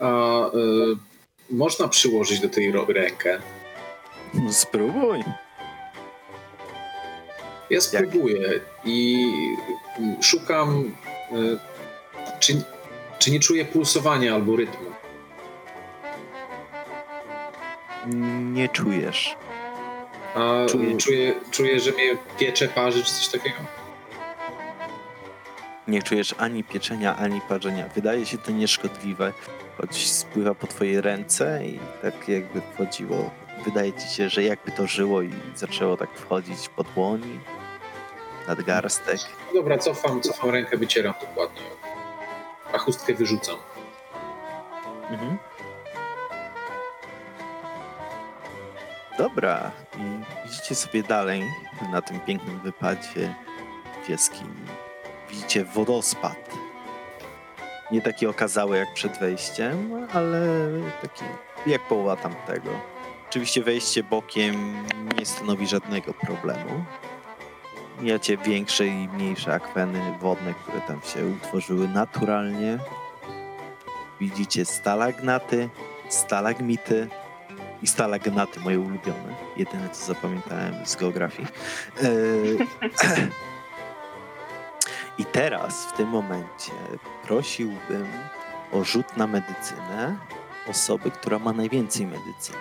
A y, można przyłożyć do tej rękę. Spróbuj. Ja spróbuję i y, szukam, y, czy, czy nie czuję pulsowania albo rytmu. Nie czujesz. A Czuję- czuję, czuję, że mnie piecze, parzy, czy coś takiego. Nie czujesz ani pieczenia, ani parzenia. Wydaje się to nieszkodliwe, choć spływa po twojej ręce i tak jakby wchodziło. Wydaje ci się, że jakby to żyło i zaczęło tak wchodzić po dłoni, nadgarstek. No dobra, cofam, cofam rękę, wycieram dokładnie. A chustkę wyrzucam. Mhm. Dobra, i idziecie sobie dalej na tym pięknym wypadzie w jaskini. Widzicie wodospad. Nie taki okazały jak przed wejściem, ale taki jak połowa tamtego. Oczywiście wejście bokiem nie stanowi żadnego problemu. Mijacie większe i mniejsze akweny wodne, które tam się utworzyły naturalnie. Widzicie stalagnaty, stalagmity i stalagnaty, moje ulubione. Jedyne, co zapamiętałem z geografii. Eee, I teraz, w tym momencie, prosiłbym o rzut na medycynę osoby, która ma najwięcej medycyny.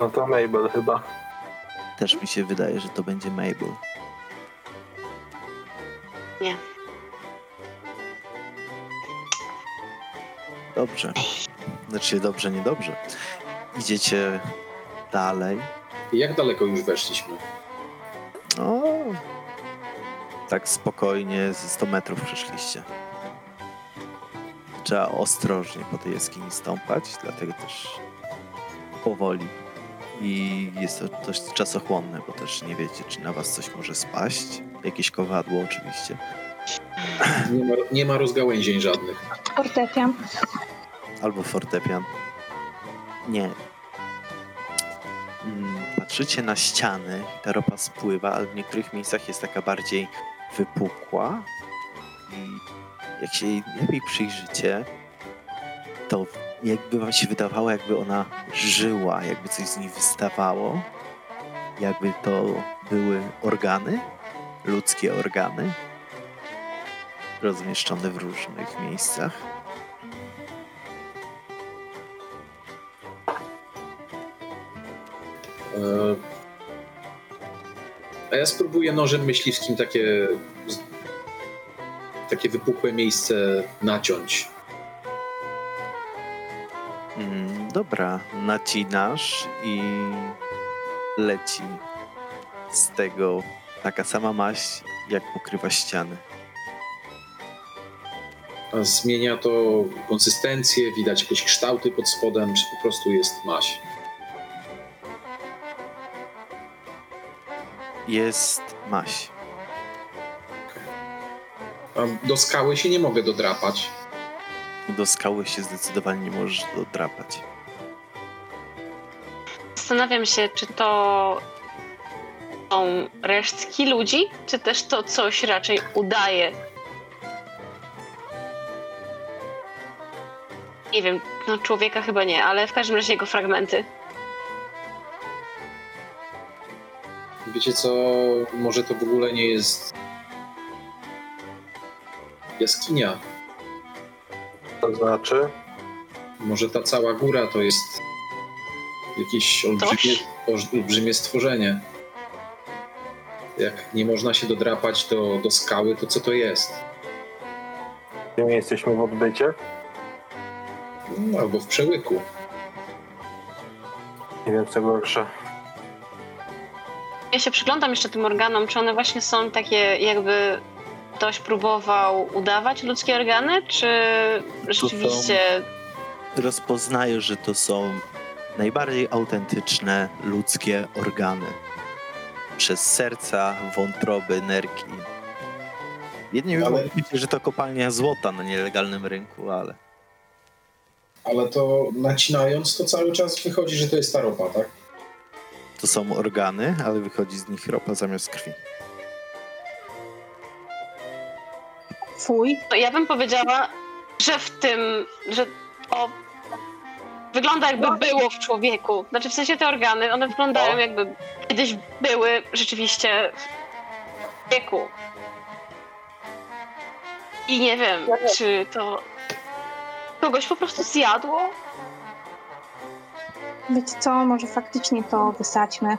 No to Mabel chyba. Też mi się wydaje, że to będzie Mabel. Nie. Dobrze. Znaczy dobrze, niedobrze. Idziecie dalej. I jak daleko już weszliśmy? O, tak spokojnie ze 100 metrów przeszliście. Trzeba ostrożnie po tej jaskini stąpać, dlatego też powoli. I jest to dość czasochłonne, bo też nie wiecie, czy na was coś może spaść. Jakieś kowadło oczywiście. Nie ma, nie ma rozgałęzień żadnych. Fortepian. Albo fortepian. Nie. Mm, Patrzycie na ściany, ta ropa spływa, ale w niektórych miejscach jest taka bardziej wypukła. I jak się jej lepiej przyjrzycie, to jakby wam się wydawało, jakby ona żyła, jakby coś z niej wystawało. Jakby to były organy, ludzkie organy, rozmieszczone w różnych miejscach. A ja spróbuję nożem myśliwskim takie, takie wypukłe miejsce naciąć. Mm, dobra, nacinasz i leci z tego taka sama maść, jak pokrywa ściany. A zmienia to konsystencję, widać jakieś kształty pod spodem, czy po prostu jest maś. Jest maś. A do skały się nie mogę dodrapać. Do skały się zdecydowanie nie możesz dodrapać. Zastanawiam się, czy to są resztki ludzi, czy też to coś raczej udaje. Nie wiem, no człowieka chyba nie, ale w każdym razie jego fragmenty. Wiecie co, może to w ogóle nie jest jaskinia. To znaczy? Może ta cała góra to jest jakieś olbrzymie, olbrzymie stworzenie. Jak nie można się dodrapać do, do skały, to co to jest? Gdzie my jesteśmy w odbycie? No, albo w przełyku. Nie wiem co gorsze. Ja się przyglądam jeszcze tym organom, czy one właśnie są takie jakby ktoś próbował udawać ludzkie organy, czy rzeczywiście... Rozpoznajesz, że to są najbardziej autentyczne ludzkie organy. Przez serca, wątroby, nerki. Jedni Ale- że to kopalnia złota na nielegalnym rynku, ale Ale to nacinając, to cały czas wychodzi, że to jest ta ropa, tak? To są organy, ale wychodzi z nich ropa zamiast krwi. Fuj. No, Ja bym powiedziała, że w tym, że to wygląda jakby było w człowieku. Znaczy w sensie te organy, one wyglądają No. jakby kiedyś były rzeczywiście w człowieku. I nie wiem, czy to kogoś po prostu zjadło? Wiecie co, może faktycznie to wysadźmy.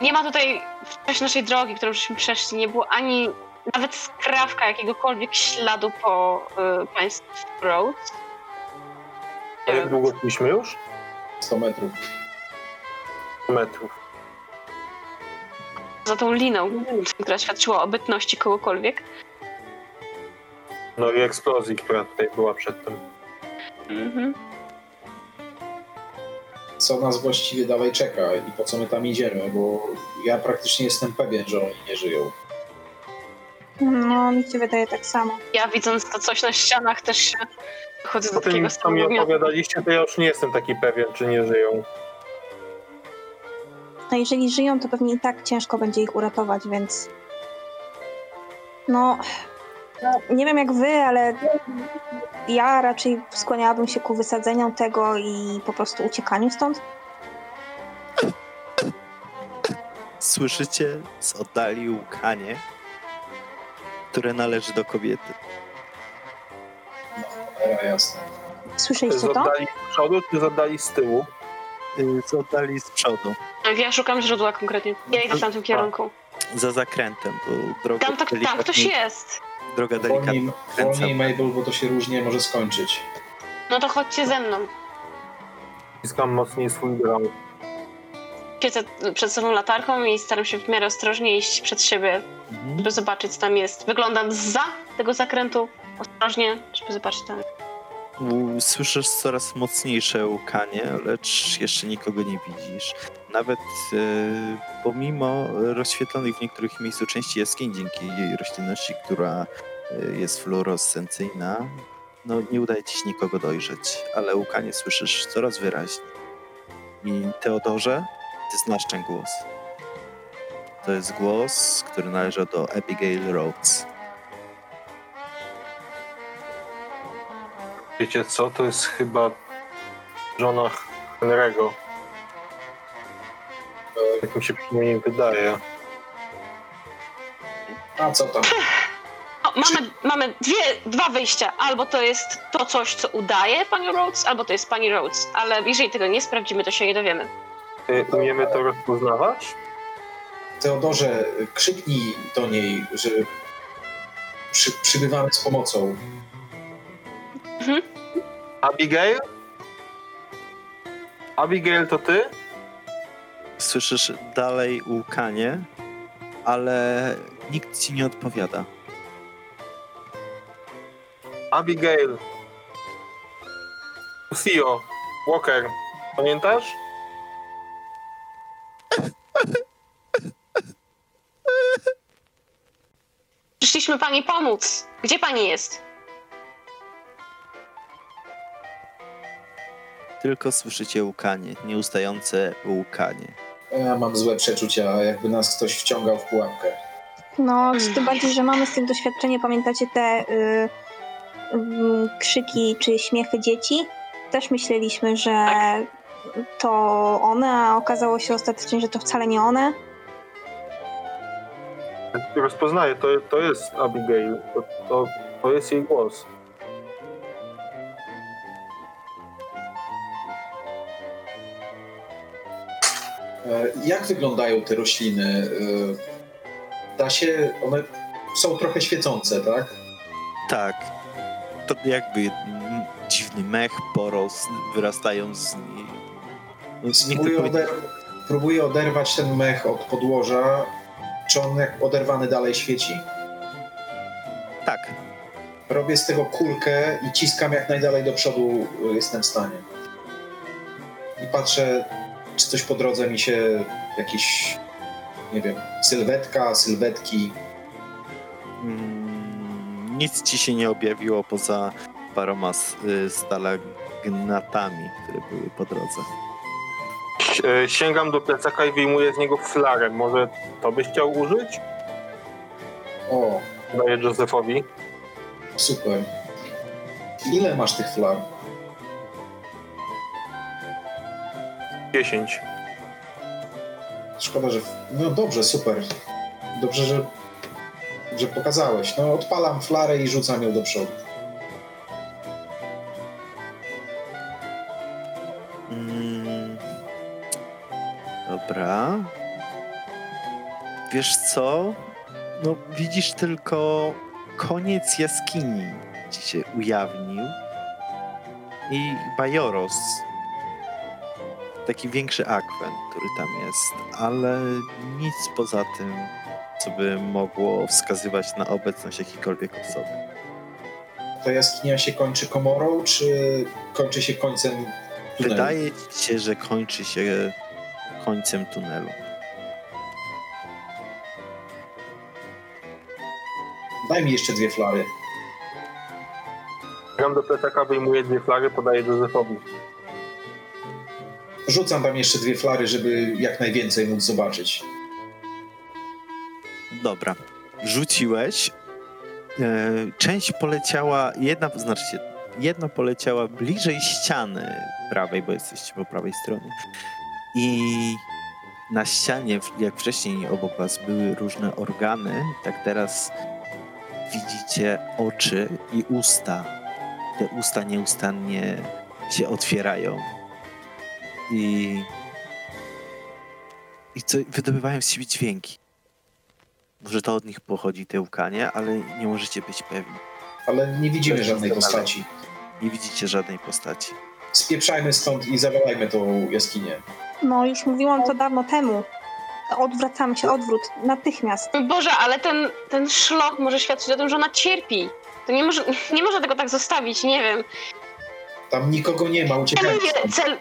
Nie ma tutaj w czasie naszej drogi, którą żeśmy przeszli, nie było ani nawet skrawka jakiegokolwiek śladu po y, państw Road. A jak długo szliśmy już? 100 metrów. Metrów. Za tą liną, która świadczyła o bytności kogokolwiek. No i eksplozji, która tutaj była przedtem. Mhm. Co nas właściwie dalej czeka i po co my tam idziemy, bo ja praktycznie jestem pewien, że oni nie żyją. No, mi się wydaje tak samo. Ja widząc to coś na ścianach też się chodzę do Po tym, takiego co mi stanu opowiadaliście, to ja już nie jestem taki pewien, czy nie żyją. A jeżeli żyją, to pewnie i tak ciężko będzie ich uratować, więc. No. Nie wiem jak wy, ale ja raczej skłaniałabym się ku wysadzeniu tego i po prostu uciekaniu stąd. Słyszycie z oddali łkanie, które należy do kobiety. Era jasna. Słyszeliście to? Zadali z przodu, czy zadali z tyłu? Y, Z oddali z przodu, Ja szukam źródła konkretnie. Ja idę w tamtym kierunku. za zakrętem, bo droga Tam, tak, tam ktoś jest. Droga delikatnie Wolniej, Mabel, bo to się różnie może skończyć. No to chodźcie ze mną. Ściskam mocniej swój dron. Siedzę przed sobą latarką i staram się w miarę ostrożnie iść przed siebie, Mhm. żeby zobaczyć, co tam jest. Wyglądam za tego zakrętu ostrożnie, żeby zobaczyć tam. Słyszysz coraz mocniejsze łkanie, lecz jeszcze nikogo nie widzisz. Nawet e, pomimo rozświetlonych w niektórych miejscu części jaskiń dzięki jej roślinności, która jest fluorescencyjna, no nie udaje ci się nikogo dojrzeć, ale łkanie słyszysz coraz wyraźniej. I Teodorze, ty znasz ten głos. To jest głos, który należy do Abigail Rhodes. Wiecie co? To jest chyba żona Henry'ego. Jak mi się przynajmniej wydaje. A co tam? Mamy, mamy dwie, dwa wyjścia. Albo to jest to coś, co udaje pani Rhodes, albo to jest pani Rhodes. Ale jeżeli tego nie sprawdzimy, to się nie dowiemy. Y, Umiemy to rozpoznawać? Teodorze, krzyknij do niej, że przy, przybywamy z pomocą. Abigail? Abigail, to ty? Słyszysz dalej łkanie, ale nikt ci nie odpowiada. Abigail. Theo. Walker. Pamiętasz? Przyszliśmy pani pomóc. Gdzie pani jest? Tylko słyszycie łkanie, nieustające łkanie. Ja mam złe przeczucia, jakby nas ktoś wciągał w pułapkę. No, tym bardziej, że mamy z tym doświadczenie. Pamiętacie te y, krzyki czy śmiechy dzieci? Też myśleliśmy, że to one, a okazało się ostatecznie, że to wcale nie one. Rozpoznaję, to, to jest Abigail. To, to, to jest jej głos. E, Jak wyglądają te rośliny? E, Da się, one są trochę świecące, tak? Tak, to jakby dziwny mech, porost, wyrastają z niej. Próbuję, oder próbuję oderwać ten mech od podłoża. Czy on jak oderwany dalej świeci? Tak, Robię z tego kulkę i ciskam jak najdalej do przodu y, jestem w stanie. I patrzę, czy coś po drodze mi się jakiś, nie wiem, sylwetka, sylwetki. mm, nic ci się nie objawiło poza paroma y, stalagnatami, które były po drodze. E, Sięgam do plecaka i wyjmuję z niego flarę. Może to byś chciał użyć? O, Daję Józefowi. Super. Ile masz tych flar? 10. Szkoda, że. No dobrze, super. Dobrze, że, że pokazałeś. No, odpalam flarę i rzucam ją do przodu. Mm, dobra. Wiesz co? No, widzisz tylko koniec jaskini ci się ujawnił i Bajoros. Taki większy akwen, który tam jest, ale nic poza tym, co by mogło wskazywać na obecność jakiejkolwiek osoby. Ta jaskinia się kończy komorą, czy kończy się końcem tunelu? Wydaje się, że kończy się końcem tunelu. Daj mi jeszcze dwie flary. Gram do plecaka, wyjmuję dwie flary, podaję Józefowi. Rzucam tam jeszcze dwie flary, żeby jak najwięcej móc zobaczyć. Dobra. Rzuciłeś. E, część poleciała, jedna, znaczy się, jedna poleciała bliżej ściany prawej, bo jesteście po prawej stronie. I na ścianie, jak wcześniej obok was były różne organy, tak teraz widzicie oczy i usta. Te usta nieustannie się otwierają. I, i co, wydobywają z siebie dźwięki. Może to od nich pochodzi te łkanie, ale nie możecie być pewni. Ale nie widzimy żadnej postaci. Nie widzicie żadnej postaci. Spieprzajmy stąd i zawalajmy tą jaskinię. No, już mówiłam to dawno temu. Odwracamy się, odwrót, natychmiast. Boże, ale ten, ten szloch może świadczyć o tym, że ona cierpi. To nie, może, nie można tego tak zostawić, nie wiem. Tam nikogo nie ma, uciekajmy Celuję, cel,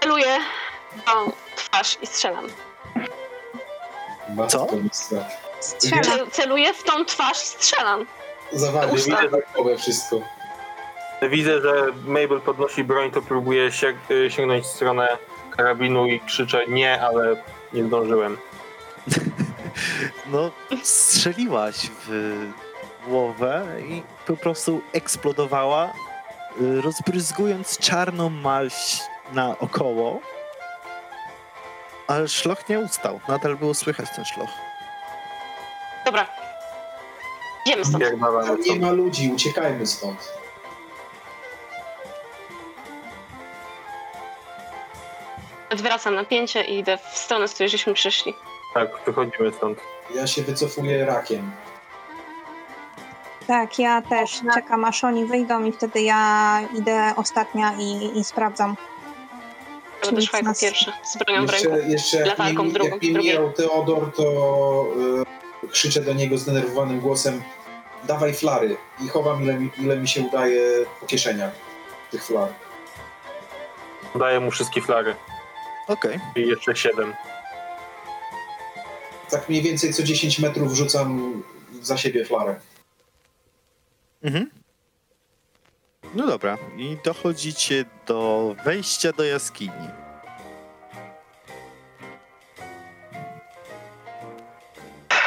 celuję w twarz i strzelam. Matko Co? Strzelam. Cel, celuję w tą twarz i strzelam. Usta. widzę wszystko. Widzę, że Mabel podnosi broń, to próbuję sięg y, sięgnąć w stronę karabinu i krzyczę nie, ale nie zdążyłem. No, strzeliłaś w głowę i po prostu eksplodowała, y, rozbryzgując czarną maź naokoło. Ale szloch nie ustał. Nadal było słychać ten szloch. Dobra. Idziemy stąd. Jak Tam nie ma ludzi, uciekajmy stąd. Odwracam napięcie i idę w stronę, z której żeśmy przyszli. Tak, wychodzimy stąd. Ja się wycofuję rakiem. Tak, ja też czekam aż oni wyjdą i wtedy ja idę ostatnia i, i sprawdzam. Będę nic szła jako nas- pierwsza, z bronią w ręku. Jeszcze, jeszcze jak, Latarką mi, w drugą, jak drugiej. mijał Teodor, to y, krzyczę do niego zdenerwowanym głosem dawaj flary i chowam ile mi, ile mi się udaje po kieszeniach tych flar. Daję mu wszystkie flary. Okej. I jeszcze siedem. Tak mniej więcej co 10 metrów rzucam za siebie flarę. Mhm. No dobra. I dochodzicie do wejścia do jaskini.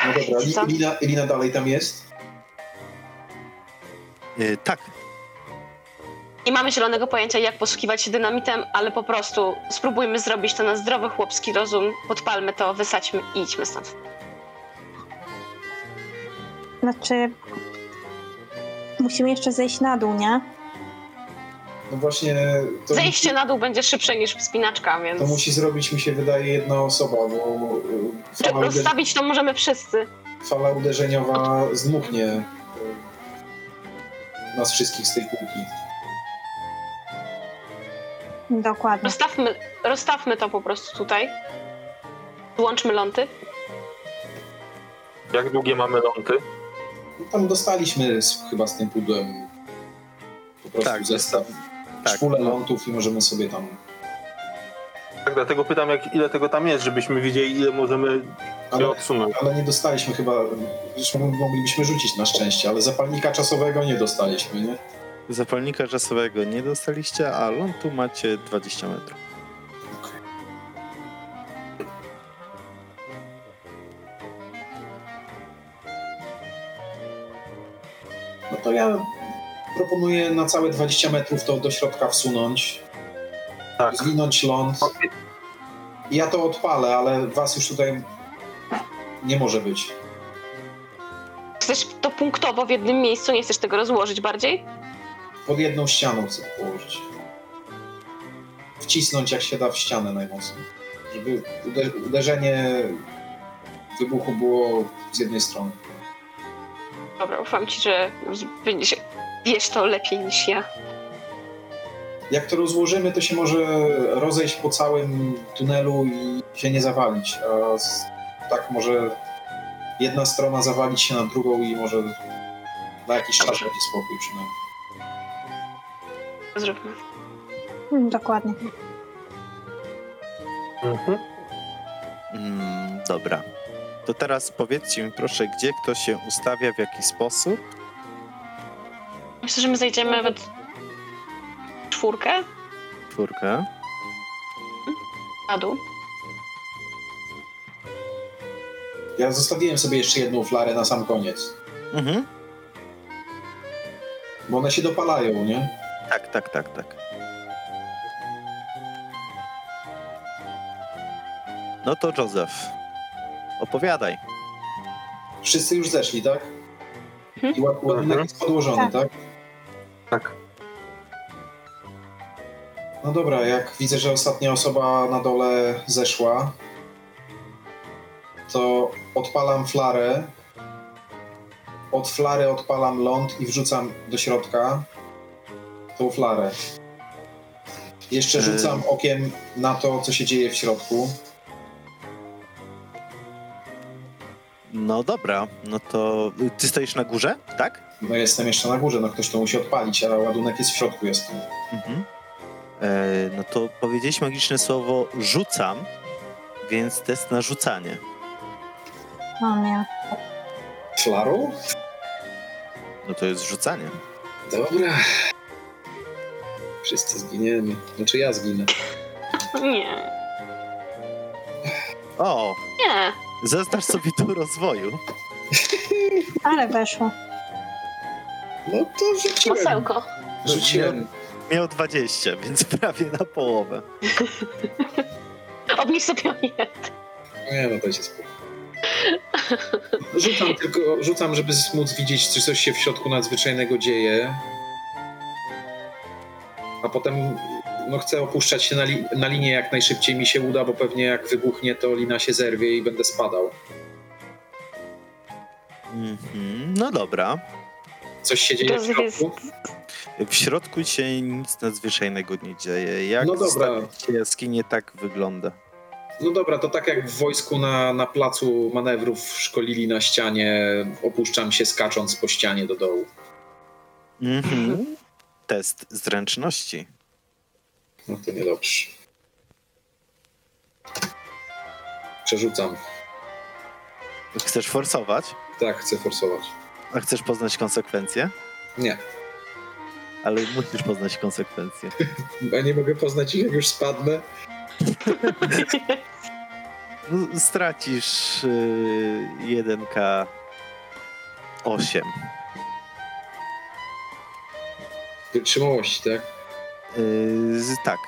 No dobra, Li- Co? Lina, Lina dalej tam jest? Y, tak, Nie mamy zielonego pojęcia, jak posługiwać się dynamitem, ale po prostu spróbujmy zrobić to na zdrowy chłopski rozum, podpalmy to, wysadźmy i idźmy stąd. Znaczy, musimy jeszcze zejść na dół, nie? No właśnie to, Zejście na dół będzie szybsze niż wspinaczka, więc to musi zrobić mi się wydaje jedna osoba, bo y, fala, uderz, rozstawić to możemy wszyscy. fala uderzeniowa zdmuchnie y, nas wszystkich z tej półki. Dokładnie. Rozstawmy, rozstawmy to po prostu tutaj. Złączmy ląty. Jak długie mamy ląty? Tam dostaliśmy z, chyba z tym pudłem po prostu Tak, zestaw. Tak. Szpulę lądów i możemy sobie tam... Tak, dlatego pytam, jak, ile tego tam jest, żebyśmy wiedzieli, ile możemy Ale, odsunąć. ale nie dostaliśmy chyba... Zresztą moglibyśmy rzucić na szczęście, ale zapalnika czasowego nie dostaliśmy, nie? zapalnika czasowego nie dostaliście, a lądu macie 20 metrów. No to ja proponuję na całe 20 metrów to do środka wsunąć, Tak. zwinąć ląd. Ja to odpalę, ale was już tutaj nie może być. Chcesz to punktowo w jednym miejscu, nie chcesz tego rozłożyć bardziej? Pod jedną ścianą chcę położyć. Wcisnąć jak się da w ścianę najmocniej. Żeby ude- uderzenie wybuchu było z jednej strony. Dobra, ufam ci, że będziesz, wiesz to lepiej niż ja. Jak to rozłożymy, to się może rozejść po całym tunelu i się nie zawalić. A z, tak może jedna strona zawalić się na drugą i może na jakiś czas będzie spokój przynajmniej. Zróbmy. Mm, dokładnie. Mhm. Mm, dobra. To teraz powiedzcie mi proszę, gdzie kto się ustawia, w jaki sposób? Myślę, że my zejdziemy we czwórkę Czwórkę. na dół. Ja zostawiłem sobie jeszcze jedną flarę na sam koniec, Mhm. bo one się dopalają, nie? Tak, tak, tak, tak. No to Józef, opowiadaj. Wszyscy już zeszli, tak? Mhm. I ład- ładunek jest podłożony, Tak. Tak? No dobra, jak widzę, że ostatnia osoba na dole zeszła, to odpalam flarę. Od flary odpalam ląd i wrzucam do środka tą flarę. Jeszcze Yy. rzucam okiem na to, co się dzieje w środku. No dobra, no to ty stoisz na górze, tak? No jestem jeszcze na górze, no ktoś to musi odpalić, a ładunek jest w środku. Jest. Mhm. E, no to powiedzieć magiczne słowo rzucam, więc test na rzucanie. O nie. Flarą? No to jest rzucanie. Dobra. Wszyscy zginiemy. Znaczy ja zginę. Nie, O, nie. Zaznacz sobie tu rozwoju. Ale weszło. No to rzuciłem. Masełko. Rzuciłem. Miał 20, więc prawie na połowę. Obniż sobie o jeden. Nie, no to się spoko. Rzucam tylko, rzucam, żeby móc widzieć, czy coś się w środku nadzwyczajnego dzieje. A potem no, chcę opuszczać się na, li- na linię jak najszybciej mi się uda, bo pewnie jak wybuchnie, to lina się zerwie i będę spadał. Mhm. No dobra. Coś się dzieje w środku? W środku się nic nadzwyczajnego nie dzieje. Jak No dobra. jaskinię, tak wygląda. No dobra, to tak jak w wojsku na, na placu manewrów szkolili na ścianie, opuszczam się skacząc po ścianie do dołu. Mhm. Test zręczności. No to niedobrze. Przerzucam. Chcesz forsować? Tak, chcę forsować. A chcesz poznać konsekwencje? Nie. Ale musisz poznać konsekwencje. Ja nie mogę poznać ich, jak już spadnę. No, stracisz y, 1K 8. Wytrzymałości, tak? Y, z- tak.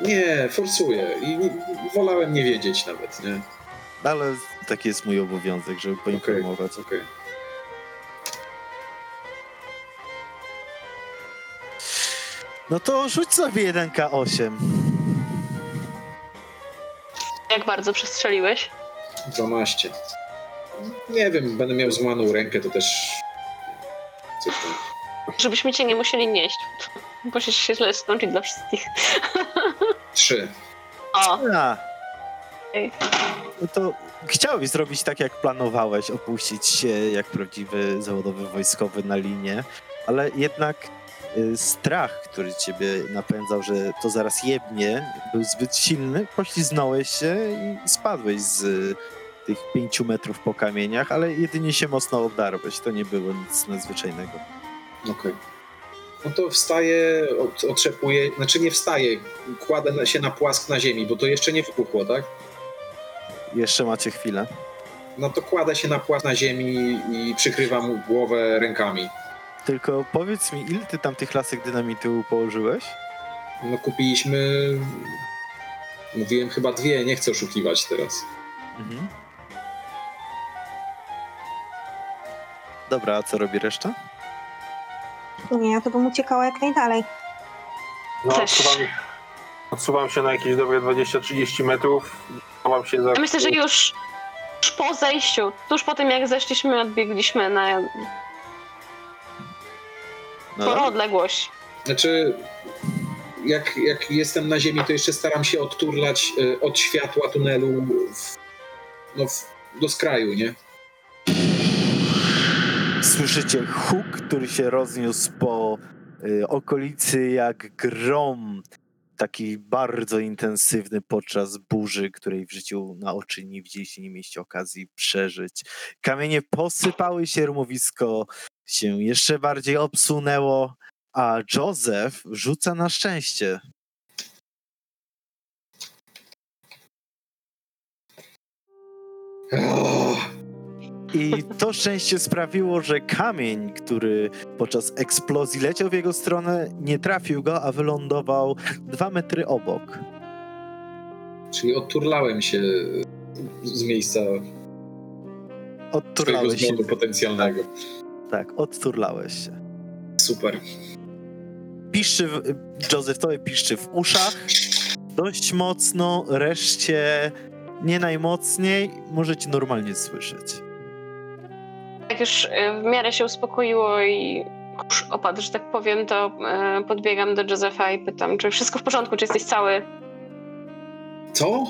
Nie, forsuję. I nie- wolałem nie wiedzieć nawet, nie? Ale taki jest mój obowiązek, żeby poinformować. Okej. No to rzuć sobie 1K8. Jak bardzo przestrzeliłeś? 12. Nie wiem, będę miał złamaną rękę, to też... Coś tam. Żebyśmy cię nie musieli nieść. Musisz się źle skończyć dla wszystkich. 3. O, A, Ej. no to chciałbyś zrobić tak, jak planowałeś, opuścić się jak prawdziwy zawodowy wojskowy na linię, ale jednak y, strach, który ciebie napędzał, że to zaraz jebnie, był zbyt silny, pośliznąłeś się i spadłeś z tych pięciu metrów po kamieniach, ale jedynie się mocno obdarłeś, to nie było nic nadzwyczajnego. Okej. No to wstaję, od- otrzepuję, znaczy nie wstaję, kładę się na płask na ziemi, bo to jeszcze nie wybuchło, tak? jeszcze macie chwilę. No to kładę się na płat na ziemi i przykrywam głowę rękami. Tylko powiedz mi, ile ty tam tych lasek dynamitu położyłeś? No kupiliśmy... Mówiłem chyba dwie, nie chcę oszukiwać teraz. Mhm. Dobra, a co robi reszta? Nie, ja to bym uciekała jak najdalej. No, Też. odsuwam, odsuwam się na jakieś dobre 20-30 metrów. Chowam się za... Ja myślę, że już, już po zejściu, tuż po tym jak zeszliśmy, odbiegliśmy na No sporą dobra. odległość. Znaczy, jak, jak jestem na ziemi, to jeszcze staram się odturlać e, od światła tunelu w, no, w, do skraju, nie? Słyszycie huk, który się rozniósł po y, okolicy jak grom, taki bardzo intensywny podczas burzy, której w życiu na oczy nie widzieliście, nie mieliście okazji przeżyć. Kamienie posypały się, rumowisko się jeszcze bardziej obsunęło, a Joseph rzuca na szczęście. Oh, I to szczęście sprawiło, że kamień, który podczas eksplozji leciał w jego stronę, nie trafił go, a wylądował dwa metry obok. czyli odturlałem się z miejsca Odturlałeś się. potencjalnego. Tak, odturlałeś się. Super. Piszczy, w, Joseph tobie piszczy w uszach dość mocno, reszcie nie najmocniej, możecie normalnie słyszeć. Jak już y, w miarę się uspokoiło i kurz opadł, że tak powiem, to y, podbiegam do Josefa i pytam, czy wszystko w porządku, czy jesteś cały? Co?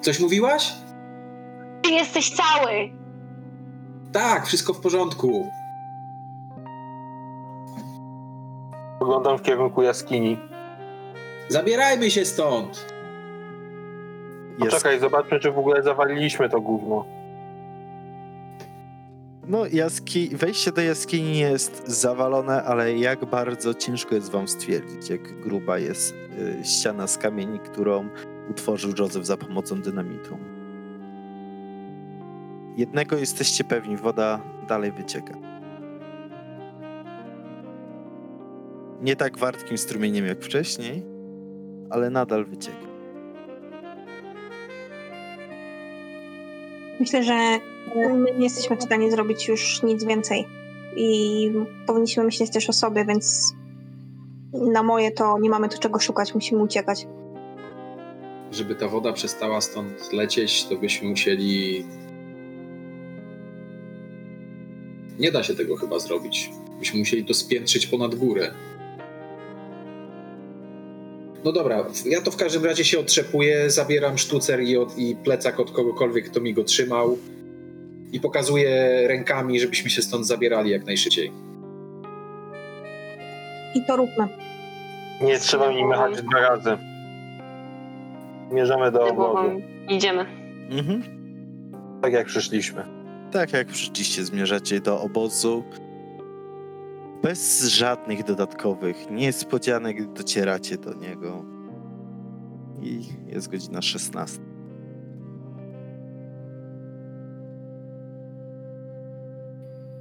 Coś mówiłaś? Czy jesteś cały? Tak, wszystko w porządku. Oglądam w kierunku jaskini. Zabierajmy się stąd. Poczekaj, zobaczmy, czy w ogóle zawaliliśmy to gówno. No, jaski, wejście do jaskini jest zawalone, ale jak bardzo ciężko jest wam stwierdzić, jak gruba jest y, ściana z kamieni, którą utworzył Joseph za pomocą dynamitu. Jednego jesteście pewni, woda dalej wycieka. Nie tak wartkim strumieniem jak wcześniej, ale nadal wycieka. Myślę, że my nie jesteśmy w stanie zrobić już nic więcej. I powinniśmy myśleć też o sobie, więc na moje to nie mamy tu czego szukać, musimy uciekać. Żeby ta woda przestała stąd lecieć, to byśmy musieli. Nie da się tego chyba zrobić. Byśmy musieli to spiętrzyć ponad górę. No dobra, ja to w każdym razie się otrzepuję, zabieram sztucer i, od, i plecak od kogokolwiek, kto mi go trzymał i pokazuję rękami, żebyśmy się stąd zabierali jak najszybciej. I to róbmy. Nie trzeba mi mechać dwa razy. Zmierzamy do obozu. Idziemy. Mhm. Tak jak przyszliśmy. Tak jak przyszliście, zmierzacie do obozu. Bez żadnych dodatkowych niespodzianek docieracie do niego. I jest godzina 16.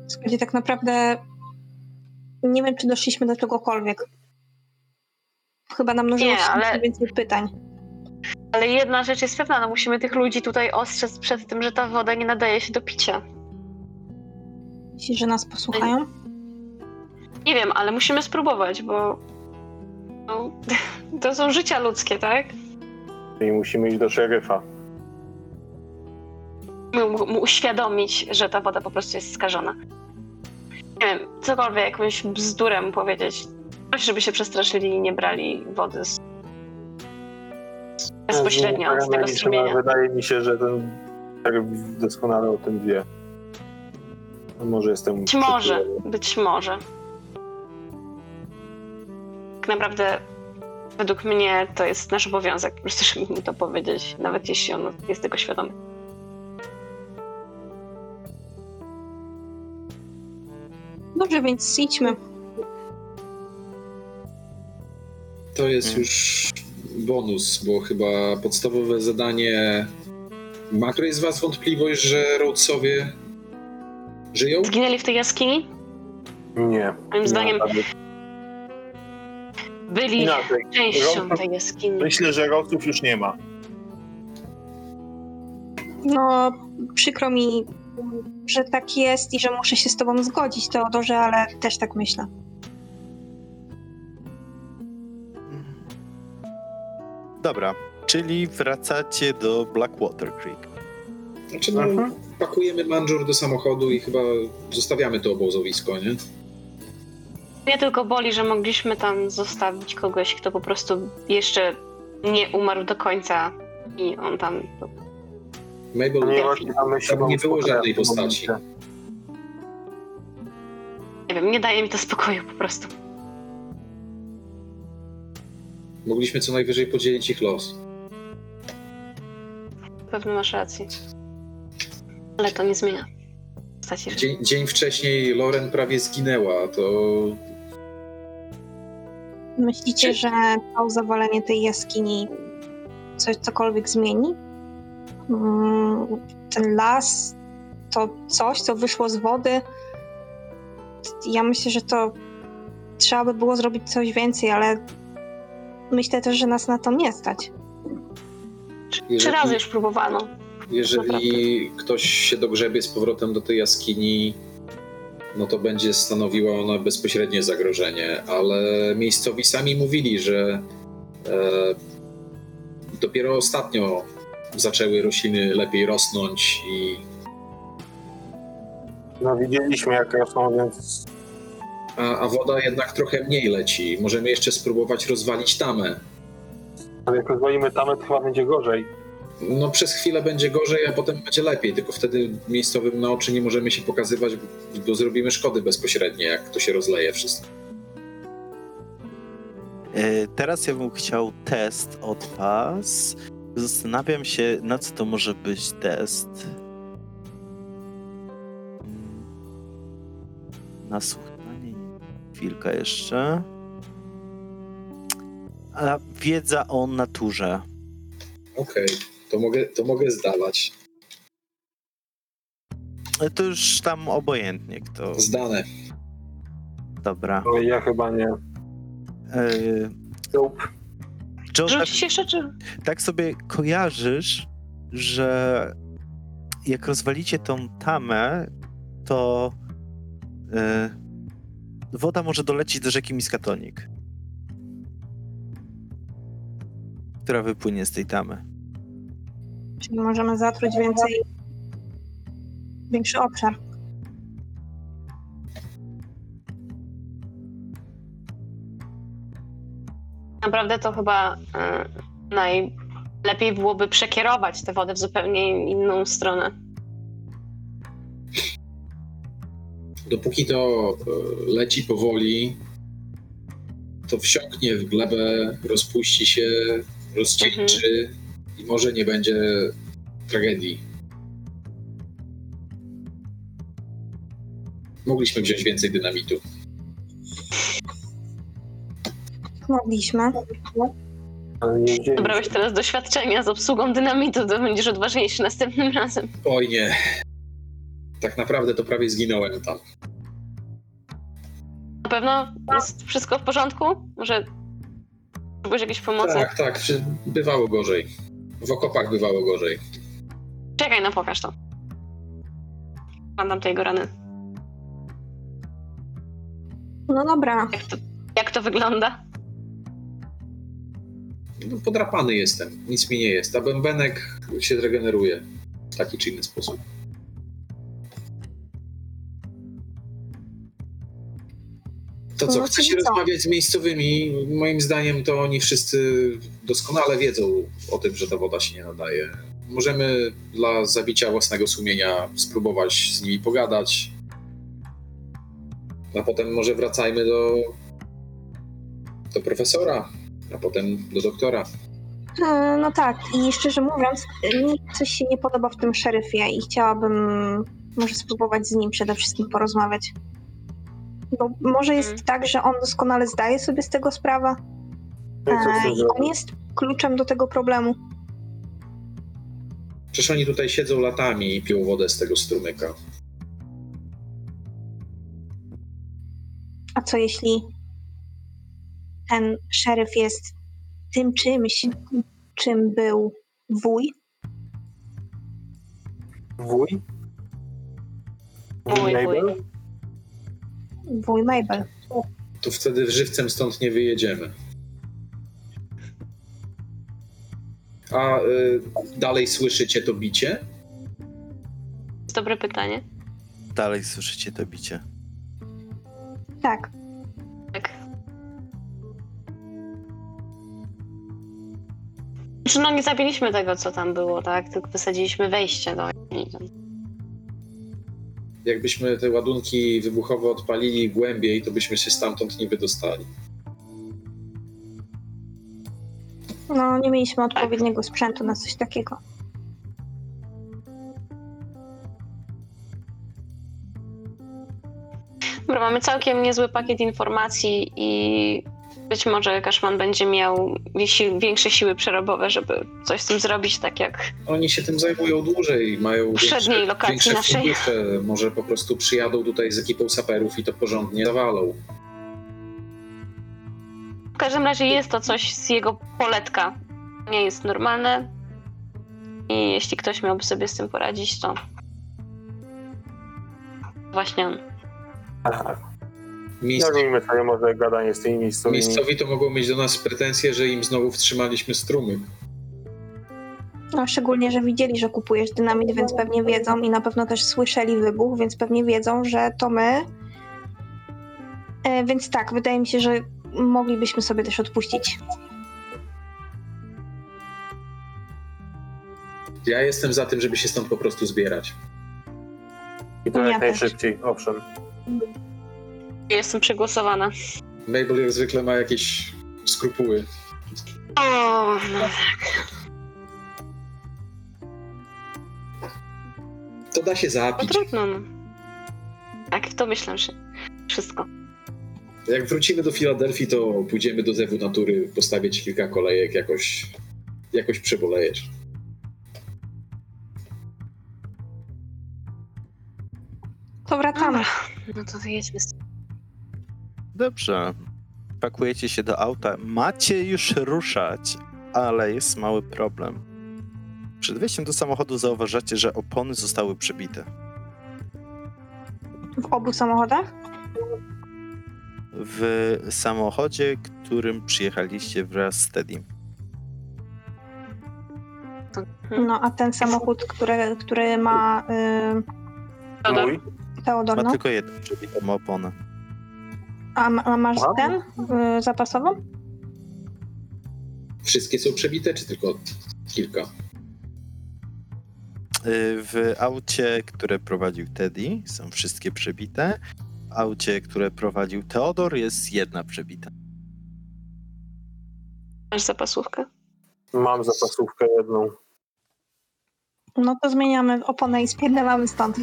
Słuchajcie, tak naprawdę nie wiem, czy doszliśmy do czegokolwiek. Chyba nam mnożyło Nie, się ale- więcej pytań. Ale jedna rzecz jest pewna, no musimy tych ludzi tutaj ostrzec przed tym, że ta woda nie nadaje się do picia. Myślisz, że nas posłuchają? Nie wiem, ale musimy spróbować, bo no, to są życia ludzkie, tak? I musimy iść do szeryfa. Mu, mu uświadomić, że ta woda po prostu jest skażona. Nie wiem, cokolwiek, jakąś bzdurę powiedzieć. Coś, żeby się przestraszyli i nie brali wody z... bezpośrednio z tego strumienia. Wydaje mi się, że ten szeryf doskonale o tym wie. No może jestem... Być może, być może. Tak naprawdę, według mnie, to jest nasz obowiązek, po prostu, żeby mu to powiedzieć, nawet jeśli on jest tego świadomy. Dobrze, więc idźmy. To jest Mm. już bonus, bo chyba podstawowe zadanie. Ma któryś z Was wątpliwość, że Rhodesowie żyją? Zginęli w tej jaskini? Nie. Moim zdaniem Nie, byli Inaczej. częścią Rok- tej jaskini. Myślę, że rosów już nie ma. No, przykro mi, że tak jest i że muszę się z tobą zgodzić, Teodorze, ale też tak myślę. Dobra, czyli wracacie do Blackwater Creek. Znaczy, no, Mhm. pakujemy manżur do samochodu i chyba zostawiamy to obozowisko, nie? Mnie tylko boli, że mogliśmy tam zostawić kogoś, kto po prostu jeszcze nie umarł do końca i on tam... Mabel, mamy się Tam nie było żadnej w tym postaci. momencie. Nie wiem, nie daje mi to spokoju po prostu. mogliśmy co najwyżej podzielić ich los. Pewnie masz rację. Ale to nie zmienia postaci rzeczy. Dzień, dzień wcześniej Loren prawie zginęła, to Myślicie, że to zawalenie tej jaskini coś cokolwiek zmieni? Mm, Ten las, to coś, co wyszło z wody. Ja myślę, że to trzeba by było zrobić coś więcej, ale myślę też, że nas na to nie stać. Trzy jeżeli- razy już próbowano. jeżeli ktoś się dogrzebie z powrotem do tej jaskini, no to będzie stanowiła ona bezpośrednie zagrożenie, ale miejscowi sami mówili, że e, dopiero ostatnio zaczęły rośliny lepiej rosnąć i No widzieliśmy jak rosną, więc a, a woda jednak trochę mniej leci. Możemy jeszcze spróbować rozwalić tamę. ale jak rozwalimy tamę, to chyba będzie gorzej. No przez chwilę będzie gorzej, a potem będzie lepiej, tylko wtedy miejscowym na oczy nie możemy się pokazywać, bo zrobimy szkody bezpośrednie, jak to się rozleje wszystko. E, Teraz ja bym chciał test od was. Zastanawiam się, na co to może być test. Mm, Nasłuchanie. Chwilkę jeszcze. A wiedza o naturze. Okej, to, mogę, to mogę zdawać. To już tam obojętnie kto. Zdane. Dobra. No ja chyba nie. E, Nope. Joe, tak, Rzucić jeszcze, czy... tak sobie kojarzysz, że jak rozwalicie tą tamę, to e, woda może dolecieć do rzeki Miskatonik, która wypłynie z tej tamy. Czyli możemy zatruć więcej, większy obszar. Naprawdę to chyba e, najlepiej byłoby przekierować tę wodę w zupełnie inną stronę. Dopóki to e, leci powoli, to wsiąknie w glebę, rozpuści się, rozcieńczy i może nie będzie tragedii. Mogliśmy wziąć więcej dynamitu. Mogliśmy. Ale nie wzięliśmy. Dobrałeś teraz doświadczenia z obsługą dynamitu, to będziesz odważniejszy następnym razem. Oj nie. Tak naprawdę to prawie zginąłem tam. Na pewno jest wszystko w porządku? Może potrzebujesz jakiejś pomocy? Tak, tak, bywało gorzej. W okopach bywało gorzej. Czekaj, no pokaż to. Oglądam tej jego rany. No dobra. Jak to, jak to wygląda? No, podrapany jestem, nic mi nie jest. A bębenek się zregeneruje w taki czy inny sposób. To co, No, chcecie czyli co? rozmawiać z miejscowymi? Moim zdaniem to oni wszyscy doskonale wiedzą o tym, że ta woda się nie nadaje. Możemy dla zabicia własnego sumienia spróbować z nimi pogadać. A potem może wracajmy do, do profesora, a potem do doktora. E, No tak, i szczerze mówiąc, mi coś się nie podoba w tym szeryfie i chciałabym może spróbować z nim przede wszystkim porozmawiać. Bo może jest Mhm. tak, że on doskonale zdaje sobie z tego sprawę. E, I on jest kluczem do tego problemu. Przecież oni tutaj siedzą latami i piją wodę z tego strumyka. A co jeśli ten szeryf jest tym czymś, czym był wuj? Wuj? Wuj, Mabel? Wuj Mabel. To wtedy żywcem stąd nie wyjedziemy. A y, dalej słyszycie to bicie? dobre pytanie. Dalej słyszycie to bicie. Tak. Tak. Znaczy, no nie zabiliśmy tego, co tam było, tak? Tylko wysadziliśmy wejście do niej. Jakbyśmy te ładunki wybuchowe odpalili głębiej, to byśmy się stamtąd nie wydostali. No, nie mieliśmy odpowiedniego sprzętu na coś takiego. Dobra, mamy całkiem niezły pakiet informacji i być może Kaszman będzie miał si- większe siły przerobowe, żeby coś z tym zrobić, tak jak Oni się tym zajmują dłużej, mają większe, lokacji większe naszej. fundusze. Może po prostu przyjadą tutaj z ekipą saperów i to porządnie zawalą. W każdym razie jest to coś z jego poletka. Nie jest normalne. I jeśli ktoś miałby sobie z tym poradzić, to właśnie on. Miejsc, Nazwijmy sobie może gadanie z tymi miejscowymi. miejscowi to mogą mieć do nas pretensje, że im znowu wstrzymaliśmy strumyk. No, szczególnie, że widzieli, że kupujesz dynamit, więc pewnie wiedzą i na pewno też słyszeli wybuch, więc pewnie wiedzą, że to my. E, więc tak, wydaje mi się, że moglibyśmy sobie też odpuścić. Ja jestem za tym, żeby się stąd po prostu zbierać. I to Ja jak też. najszybciej, owszem. Jestem przegłosowana. Mabel jak zwykle ma jakieś skrupuły. O, no tak. To da się No zapić. trudno. No. Tak, to myślę, że wszystko. Jak wrócimy do Filadelfii, to pójdziemy do Zewu Natury, postawić kilka kolejek, jakoś, jakoś przebolejesz. To wracamy. No to wyjedźmy z Dobrze. Pakujecie się do auta. Macie już ruszać, ale jest mały problem. Przed wejściem do samochodu zauważacie, że opony zostały przebite. W obu samochodach? W samochodzie, którym przyjechaliście wraz z Teddy. No, a ten samochód, który, który ma y, Mój? Teodor, Ma no. tylko jedną przebitą oponę. A, ma- a masz ten y, zapasową? Wszystkie są przebite, czy tylko kilka? Y, W aucie, które prowadził Teddy, są wszystkie przebite. W aucie, które prowadził Teodor, jest jedna przebita. Masz zapasówkę? Mam zapasówkę jedną. No to zmieniamy oponę i spierdalamy stąd.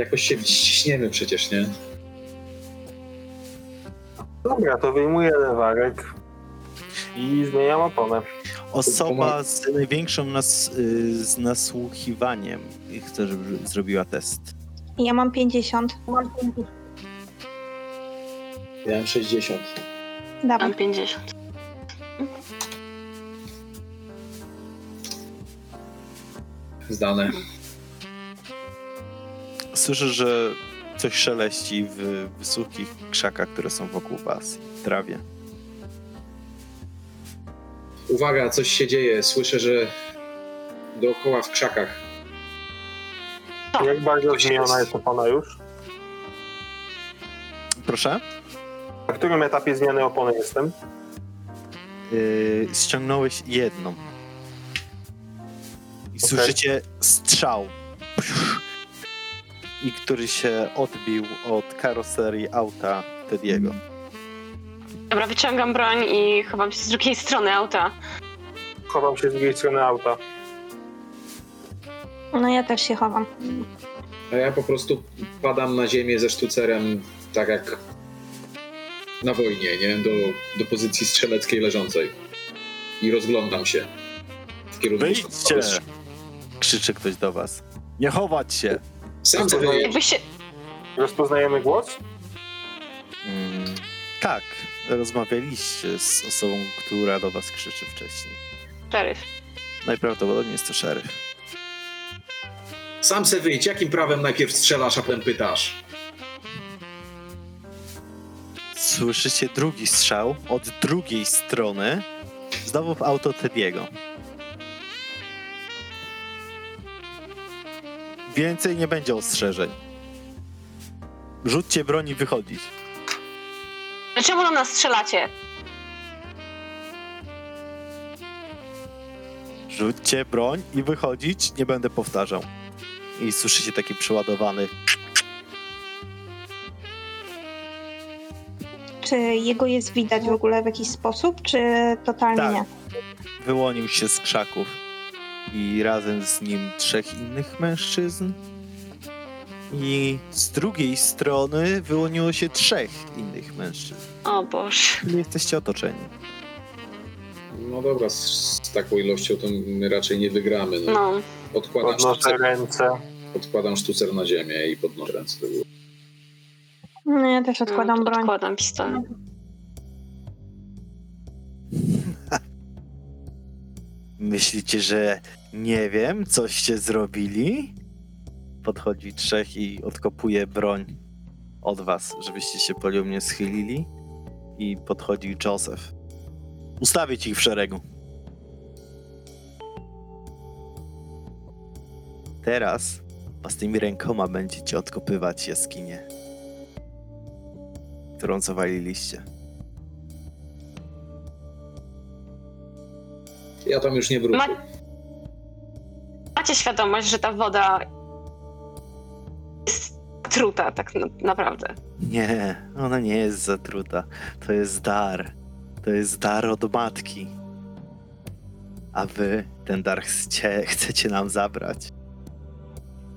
Jakoś się wciśniemy przecież, nie? Dobra, to wyjmuję lewarek i zmieniam oponę. Osoba z największą nas, y, z nasłuchiwaniem chce, żeby zrobiła test. Ja mam 50. Ja mam 60. Dawaj. Mam 50. Zdane. Słyszę, że coś szeleści w wysokich krzakach, które są wokół was, w trawie. Uwaga, coś się dzieje. Słyszę, że dookoła w krzakach. Jak bardzo zmieniona jest opona już? Proszę? Na którym etapie zmiany opony jestem? Yy, ściągnąłeś jedną. I słyszycie strzał. I który się odbił od karoserii auta Tediego. Dobra, wyciągam broń i chowam się z drugiej strony auta. Chowam się z drugiej strony auta. No ja też się chowam. A ja po prostu padam na ziemię ze sztucerem, tak jak na wojnie, nie? Do, do pozycji strzeleckiej leżącej. I rozglądam się w kierunku... Wyjdźcie! Krzyczy ktoś do was. Nie chować się! Sam sobie wyjedź. Jakbyś się... Rozpoznajemy głos? Mm, tak, rozmawialiście z osobą, która do was krzyczy wcześniej. Szeryf. Najprawdopodobniej jest to szeryf. Sam se wyjdź. Jakim prawem najpierw strzelasz, a potem pytasz? Słyszycie drugi strzał od drugiej strony, znowu w auto Tediego. Więcej nie będzie ostrzeżeń. Rzućcie broń i wychodzić. Czemu na nas strzelacie? Rzućcie broń i wychodzić, nie będę powtarzał. I słyszycie taki przeładowany. Czy jego jest widać w ogóle w jakiś sposób, czy totalnie Tak. nie? Wyłonił się z krzaków. I razem z nim trzech innych mężczyzn. I z drugiej strony wyłoniło się trzech innych mężczyzn. O Boże. Czyli jesteście otoczeni. No dobra, z, z taką ilością to my raczej nie wygramy. No. No. Odkładam, Podnoszę sztucer, ręce. odkładam sztucer na ziemię i podnoszę ręce do góry. No, ja też odkładam Mm, broń. Odkładam pistolet. Myślicie, że nie wiem, coście zrobili? Podchodzi trzech i odkopuje broń od was, żebyście się poliumnie schylili. I podchodzi Joseph. Ustawić ich w szeregu. Teraz własnymi rękoma będziecie odkopywać jaskinię, którą zawaliliście. Ja tam już nie wrócę. Ma... Macie świadomość, że ta woda jest truta tak na, naprawdę. Nie, ona nie jest zatruta. To jest dar. To jest dar od matki. A wy ten dar chcie, chcecie nam zabrać.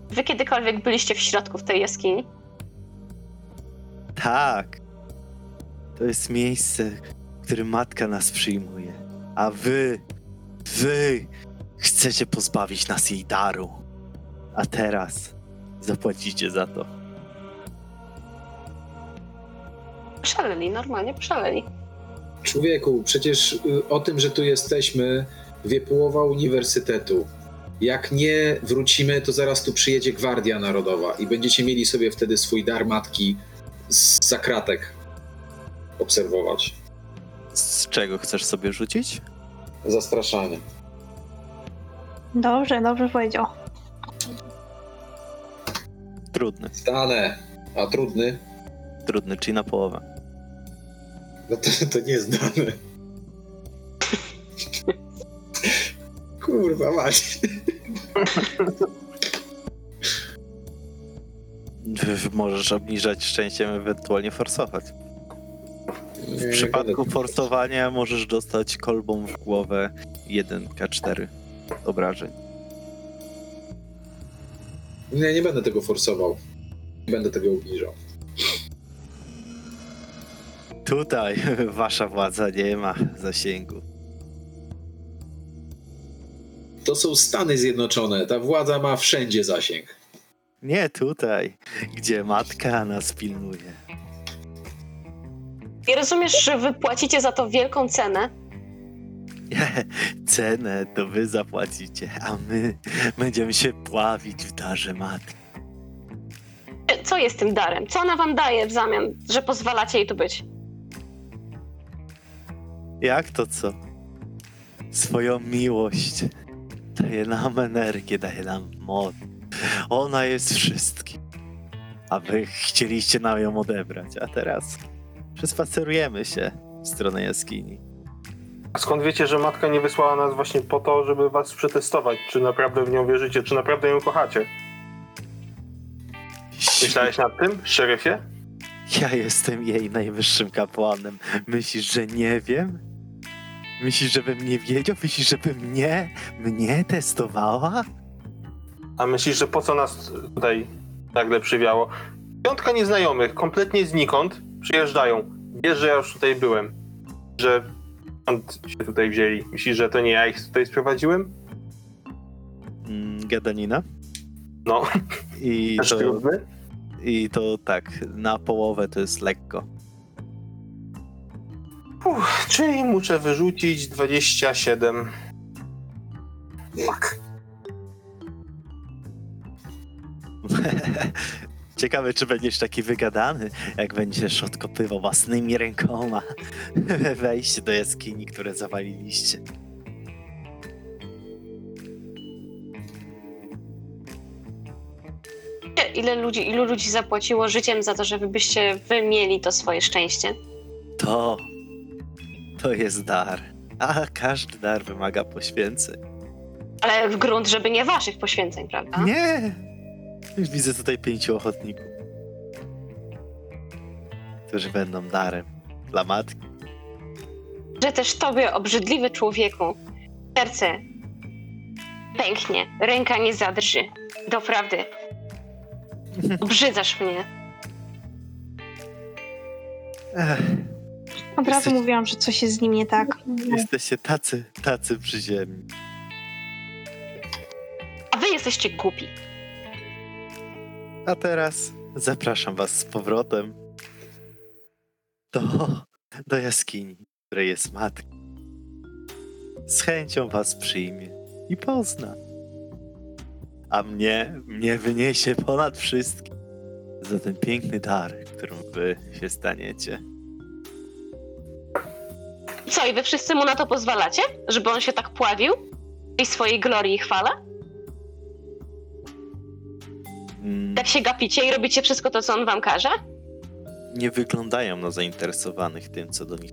Wy kiedykolwiek byliście w środku w tej jaskini? Tak. To jest miejsce, w którym matka nas przyjmuje. A wy, wy chcecie pozbawić nas jej daru. A teraz zapłacicie za to. Szaleli, normalnie szaleli. Człowieku, przecież y, o tym, że tu jesteśmy, wie połowa uniwersytetu. Jak nie wrócimy, to zaraz tu przyjedzie Gwardia Narodowa i będziecie mieli sobie wtedy swój dar matki z zakratek obserwować. Z czego chcesz sobie rzucić? Zastraszanie. Dobrze, dobrze powiedział. Trudny. Stanę, a trudny? Trudny, czyli na połowę. No to, to nie zdane. Kurwa mać. Możesz obniżać szczęściem, ewentualnie forsować. Nie, W nie przypadku forsowania możesz dostać kolbą w głowę 1k4 obrażeń. Nie, nie będę tego forsował. Nie będę tego obniżał. Tutaj wasza władza nie ma zasięgu. To są Stany Zjednoczone. Ta władza ma wszędzie zasięg. Nie tutaj, gdzie matka nas pilnuje. I rozumiesz, że wy płacicie za to wielką cenę? Cenę to wy zapłacicie, a my będziemy się pławić w darze matki. Co jest tym darem? Co ona wam daje w zamian, że pozwalacie jej tu być? Jak to co? Swoją miłość. Daje nam energię, daje nam moc. Ona jest wszystkim. A wy chcieliście nam ją odebrać, a teraz przespacerujemy się w stronę jaskini. A skąd wiecie, że matka nie wysłała nas właśnie po to, żeby was przetestować? Czy naprawdę w nią wierzycie? Czy naprawdę ją kochacie? Myślałeś nad tym, szeryfie? Ja jestem jej najwyższym kapłanem. Myślisz, że nie wiem? Myślisz, żebym nie wiedział? Myślisz, żeby mnie, mnie testowała? A myślisz, że po co nas tutaj nagle przywiało? Piątka nieznajomych, kompletnie znikąd, przyjeżdżają. Wiesz, że ja już tutaj byłem. Że skąd się tutaj wzięli? Myślisz, że to nie ja ich tutaj sprowadziłem? Mm, gadanina. No, I też to. I to tak, na połowę to jest lekko. Uff, czyli muszę wyrzucić 27. Fuck. Ciekawe, czy będziesz taki wygadany, jak będziesz odkopywał własnymi rękoma wejście do jaskini, które zawaliliście. Ile ludzi, ilu ludzi zapłaciło życiem za to, żebyście wy mieli to swoje szczęście? To, to jest dar. A każdy dar wymaga poświęceń. Ale w grunt, żeby nie waszych poświęceń, prawda? Nie! Widzę tutaj pięciu ochotników, którzy będą darem dla matki. Że też tobie, obrzydliwy człowieku, serce pęknie, ręka nie zadrży. Doprawdy. Obrzydzasz mnie. Ech, Od razu Jesteś- mówiłam, że coś jest z nim nie tak. jesteście tacy, tacy przyziemni. A wy jesteście głupi. A teraz zapraszam was z powrotem do, do jaskini, której jest matka. Z chęcią was przyjmie i pozna. A mnie, mnie wyniesie ponad wszystkim za ten piękny dar, którym wy się staniecie. Co, i wy wszyscy mu na to pozwalacie? Żeby on się tak pławił? I swojej glorii i chwale? Mm, Tak się gapicie i robicie wszystko to, co on wam każe? nie wyglądają na zainteresowanych tym, co do nich.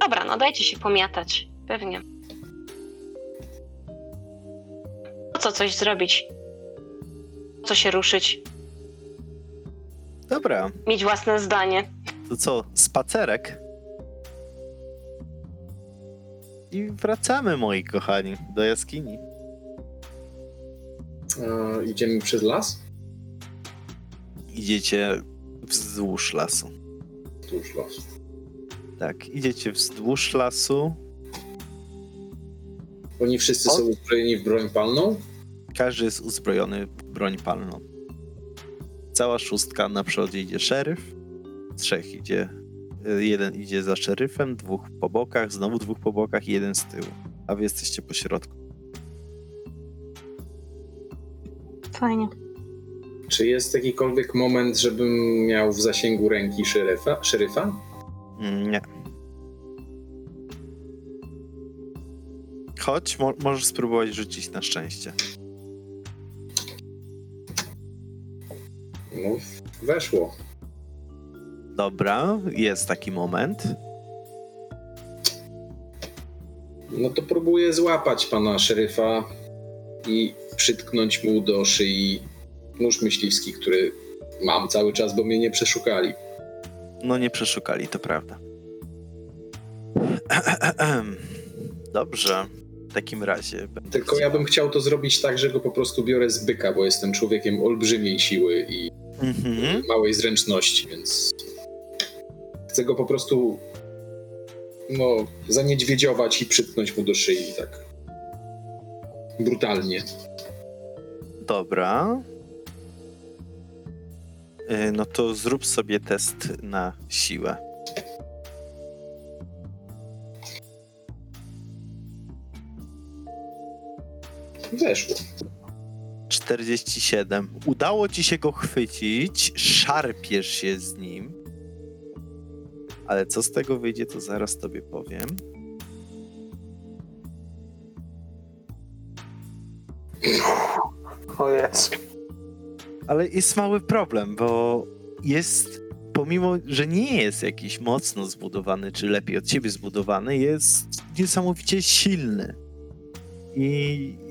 Dobra, no dajcie się pomiatać. Pewnie. Po co coś zrobić? Po co się ruszyć? Dobra, Mieć własne zdanie. To co, spacerek? I wracamy, moi kochani, do jaskini. E, idziemy przez las? Idziecie wzdłuż lasu. Wzdłuż lasu. Tak, idziecie wzdłuż lasu. Oni wszyscy O- są uzbrojeni w broń palną? Każdy jest uzbrojony w broń palną. Cała szóstka na przodzie idzie szeryf. Trzech idzie. Y, Jeden idzie za szeryfem, dwóch po bokach, znowu dwóch po bokach i jeden z tyłu. A wy jesteście po środku. Fajnie. Czy jest jakikolwiek moment, żebym miał w zasięgu ręki szeryfa? szeryfa? Mm, Nie. Chodź, mo- możesz spróbować rzucić na szczęście. No, weszło. Dobra, jest taki moment. No to próbuję złapać pana szeryfa i przytknąć mu do szyi nóż myśliwski, który mam cały czas, bo mnie nie przeszukali. No nie przeszukali, to prawda. Dobrze, w takim razie. Tylko ja bym chciał to zrobić tak, że go po prostu biorę z byka, bo jestem człowiekiem olbrzymiej siły i Mhm. małej zręczności, więc chcę go po prostu no, zaniedźwiedziować i przytknąć mu do szyi tak brutalnie. Dobra. Y, No to zrób sobie test na siłę. Weszło. 47. Udało ci się go chwycić, szarpiesz się z nim. Ale co z tego wyjdzie, to zaraz tobie powiem. O jest. Ale jest mały problem, bo jest, pomimo, że nie jest jakiś mocno zbudowany, czy lepiej od ciebie zbudowany, jest niesamowicie silny. I,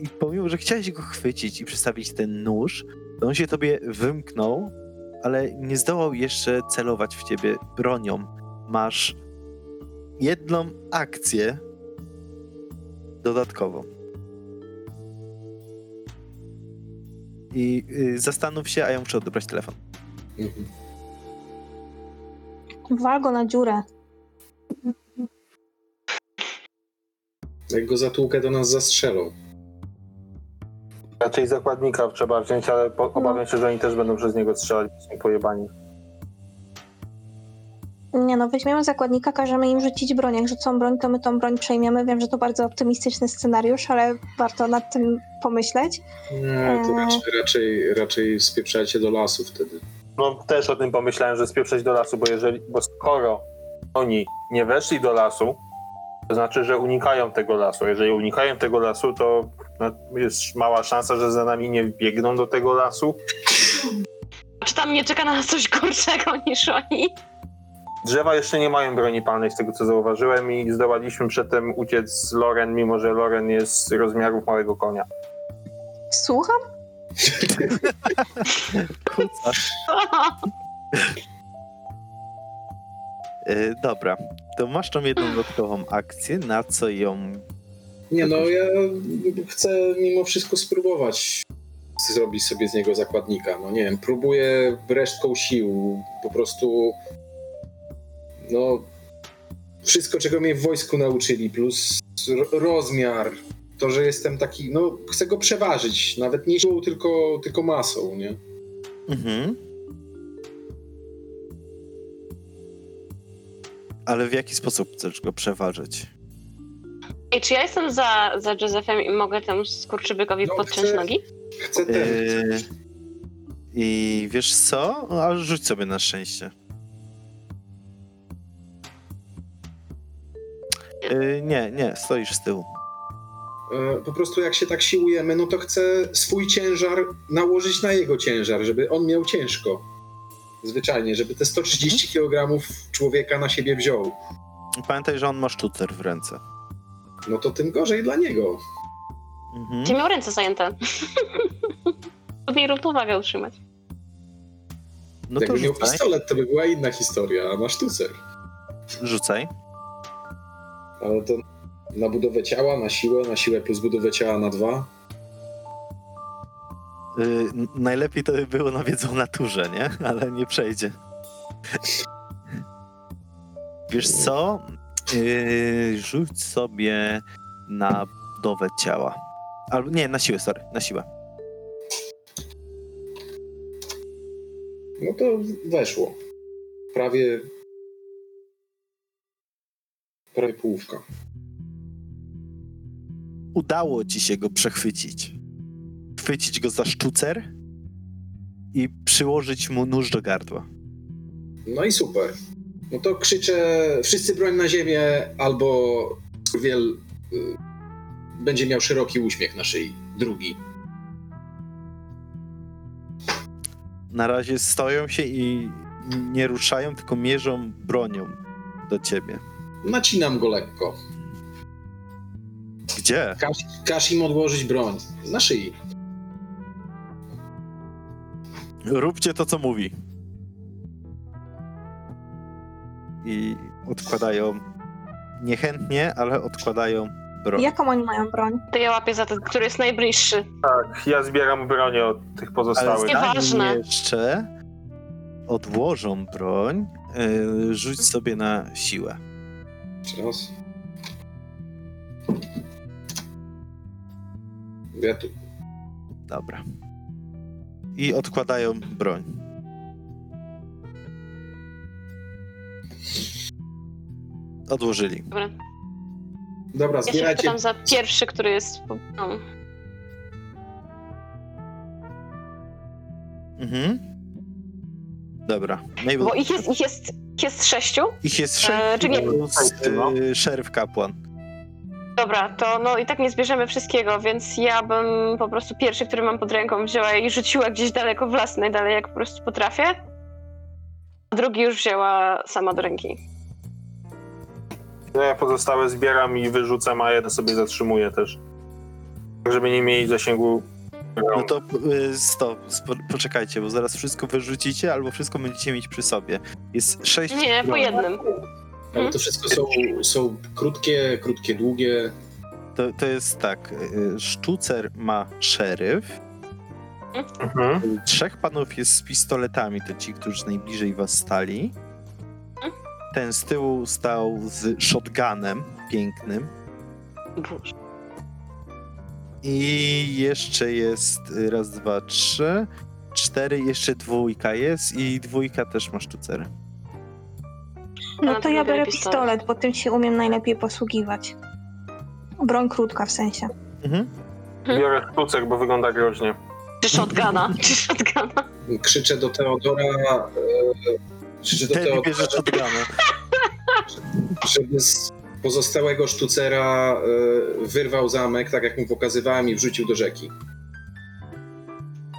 I pomimo, że chciałeś go chwycić i przystawić ten nóż, to on się tobie wymknął, ale nie zdołał jeszcze celować w ciebie bronią. Masz jedną akcję dodatkową. I y, zastanów się, a ja muszę odebrać telefon. Mhm. Wal go na dziurę. Jak go zatłukę, to nas zastrzelą. Raczej zakładnika trzeba wziąć, ale po, obawiam się, że oni też będą przez niego strzelać, bo są pojebani. Nie no, weźmiemy zakładnika, każemy im rzucić broń. Jak rzucą broń, to my tą broń przejmiemy. Wiem, że to bardzo optymistyczny scenariusz, ale warto nad tym pomyśleć. Nie, to Eee. raczej, raczej, raczej spieprzajcie do lasu wtedy. No też o tym pomyślałem, że spieprzeć do lasu, bo jeżeli, bo skoro oni nie weszli do lasu, to znaczy, że unikają tego lasu. Jeżeli unikają tego lasu, to no, jest mała szansa, że za nami nie biegną do tego lasu. Czy tam nie czeka na nas coś gorszego niż oni? Drzewa jeszcze nie mają broni palnej, z tego co zauważyłem, i zdołaliśmy przedtem uciec z Loren, mimo że Loren jest z rozmiarów małego konia. Słucham? Kuca. Y, dobra, to masz tą jedną dodatkową akcję, na co ją... Nie no, ja chcę mimo wszystko spróbować zrobić sobie z niego zakładnika. No nie wiem, próbuję resztką sił, po prostu no wszystko, czego mnie w wojsku nauczyli, plus ro- rozmiar, to, że jestem taki, no chcę go przeważyć, nawet nie siłą, tylko, tylko masą, nie? Mhm. Ale w jaki sposób chcesz go przeważyć? Ej, czy ja jestem za, za Josephem i mogę temu skurczybykowi No, podciąć chcę- nogi? Chcę ten, Yy, I wiesz co? No, Ale rzuć sobie na szczęście. Yy, nie, nie, stoisz z tyłu. E, po prostu jak się tak siłujemy, no to chcę swój ciężar nałożyć na jego ciężar, żeby on miał ciężko. Zwyczajnie, żeby te 130 kg człowieka na siebie wziął. Pamiętaj, że on ma sztucer w ręce. No to tym gorzej dla niego. Mhm. Gdzie miał ręce zajęte? Trudniej równowagę utrzymać. No to Jakby miał rzucaj. pistolet, to by była inna historia, a ma sztucer. Rzucaj. Ale to na budowę ciała, na siłę, na siłę plus budowę ciała na dwa. Yy, najlepiej to by było na wiedzą o naturze, nie? Ale nie przejdzie. Wiesz co? Yy, rzuć sobie na budowę ciała. Albo nie, na siłę, sorry, na siłę. No to weszło. Prawie. Prawie połówka. Udało ci się go przechwycić. Chwycić go za sztucer i przyłożyć mu nóż do gardła. No i super. No to krzyczę, wszyscy broń na ziemię, albo wiel y, będzie miał szeroki uśmiech na szyi. Drugi. Na razie stoją się i nie ruszają, tylko mierzą bronią do ciebie. Nacinam go lekko. Gdzie? Każ, każ im odłożyć broń. Na szyi. Róbcie to, co mówi. I odkładają niechętnie, ale odkładają broń. Jaką oni mają broń? To ja łapię za ten, który jest najbliższy. Tak, ja zbieram bronię od tych Ale pozostałych. Nie- zanim Nieważne. jeszcze odłożą broń, yy, rzuć sobie na siłę. Jeszcze raz. Ja tu. Dobra. I odkładają broń. Odłożyli. Dobra. Dobra, Ja się zbierajcie. pytam za pierwszy, który jest... po- No. Mhm. Dobra. Mabel, Bo ich jest, ich jest, ich jest sześciu? ich jest e, sześć czy nie- plus No. y, szeryf kapłan. Dobra, to no i tak nie zbierzemy wszystkiego, więc ja bym po prostu pierwszy, który mam pod ręką, wzięła i rzuciła gdzieś daleko w las, najdalej jak po prostu potrafię. A drugi już wzięła sama do ręki. Ja pozostałe zbieram i wyrzucam, a jeden sobie zatrzymuję też. Tak, żeby nie mieli zasięgu. No to y, stop, spo, poczekajcie, bo zaraz wszystko wyrzucicie, albo wszystko będziecie mieć przy sobie. Jest sześć Nie, po jednym. Ale to wszystko są, są krótkie, krótkie, długie. To, to jest tak, y, sztucer ma szeryf, Mhm. Trzech panów jest z pistoletami, to ci, którzy najbliżej was stali. Ten z tyłu stał z shotgunem pięknym. Boże. I jeszcze jest y, raz, dwa, trzy, cztery, jeszcze dwójka jest i dwójka też ma sztucery. No to ja biorę pistolet. bo tym się umiem najlepiej posługiwać. Broń krótka w sensie. Mhm. Biorę sztucek, bo wygląda groźnie. Czy shotguna, czy shotguna. Krzyczę do Teodora, e, krzyczę do Teodora, bierze shotguna. żeby pozostałego sztucera e, wyrwał zamek, tak jak mu pokazywałem i wrzucił do rzeki.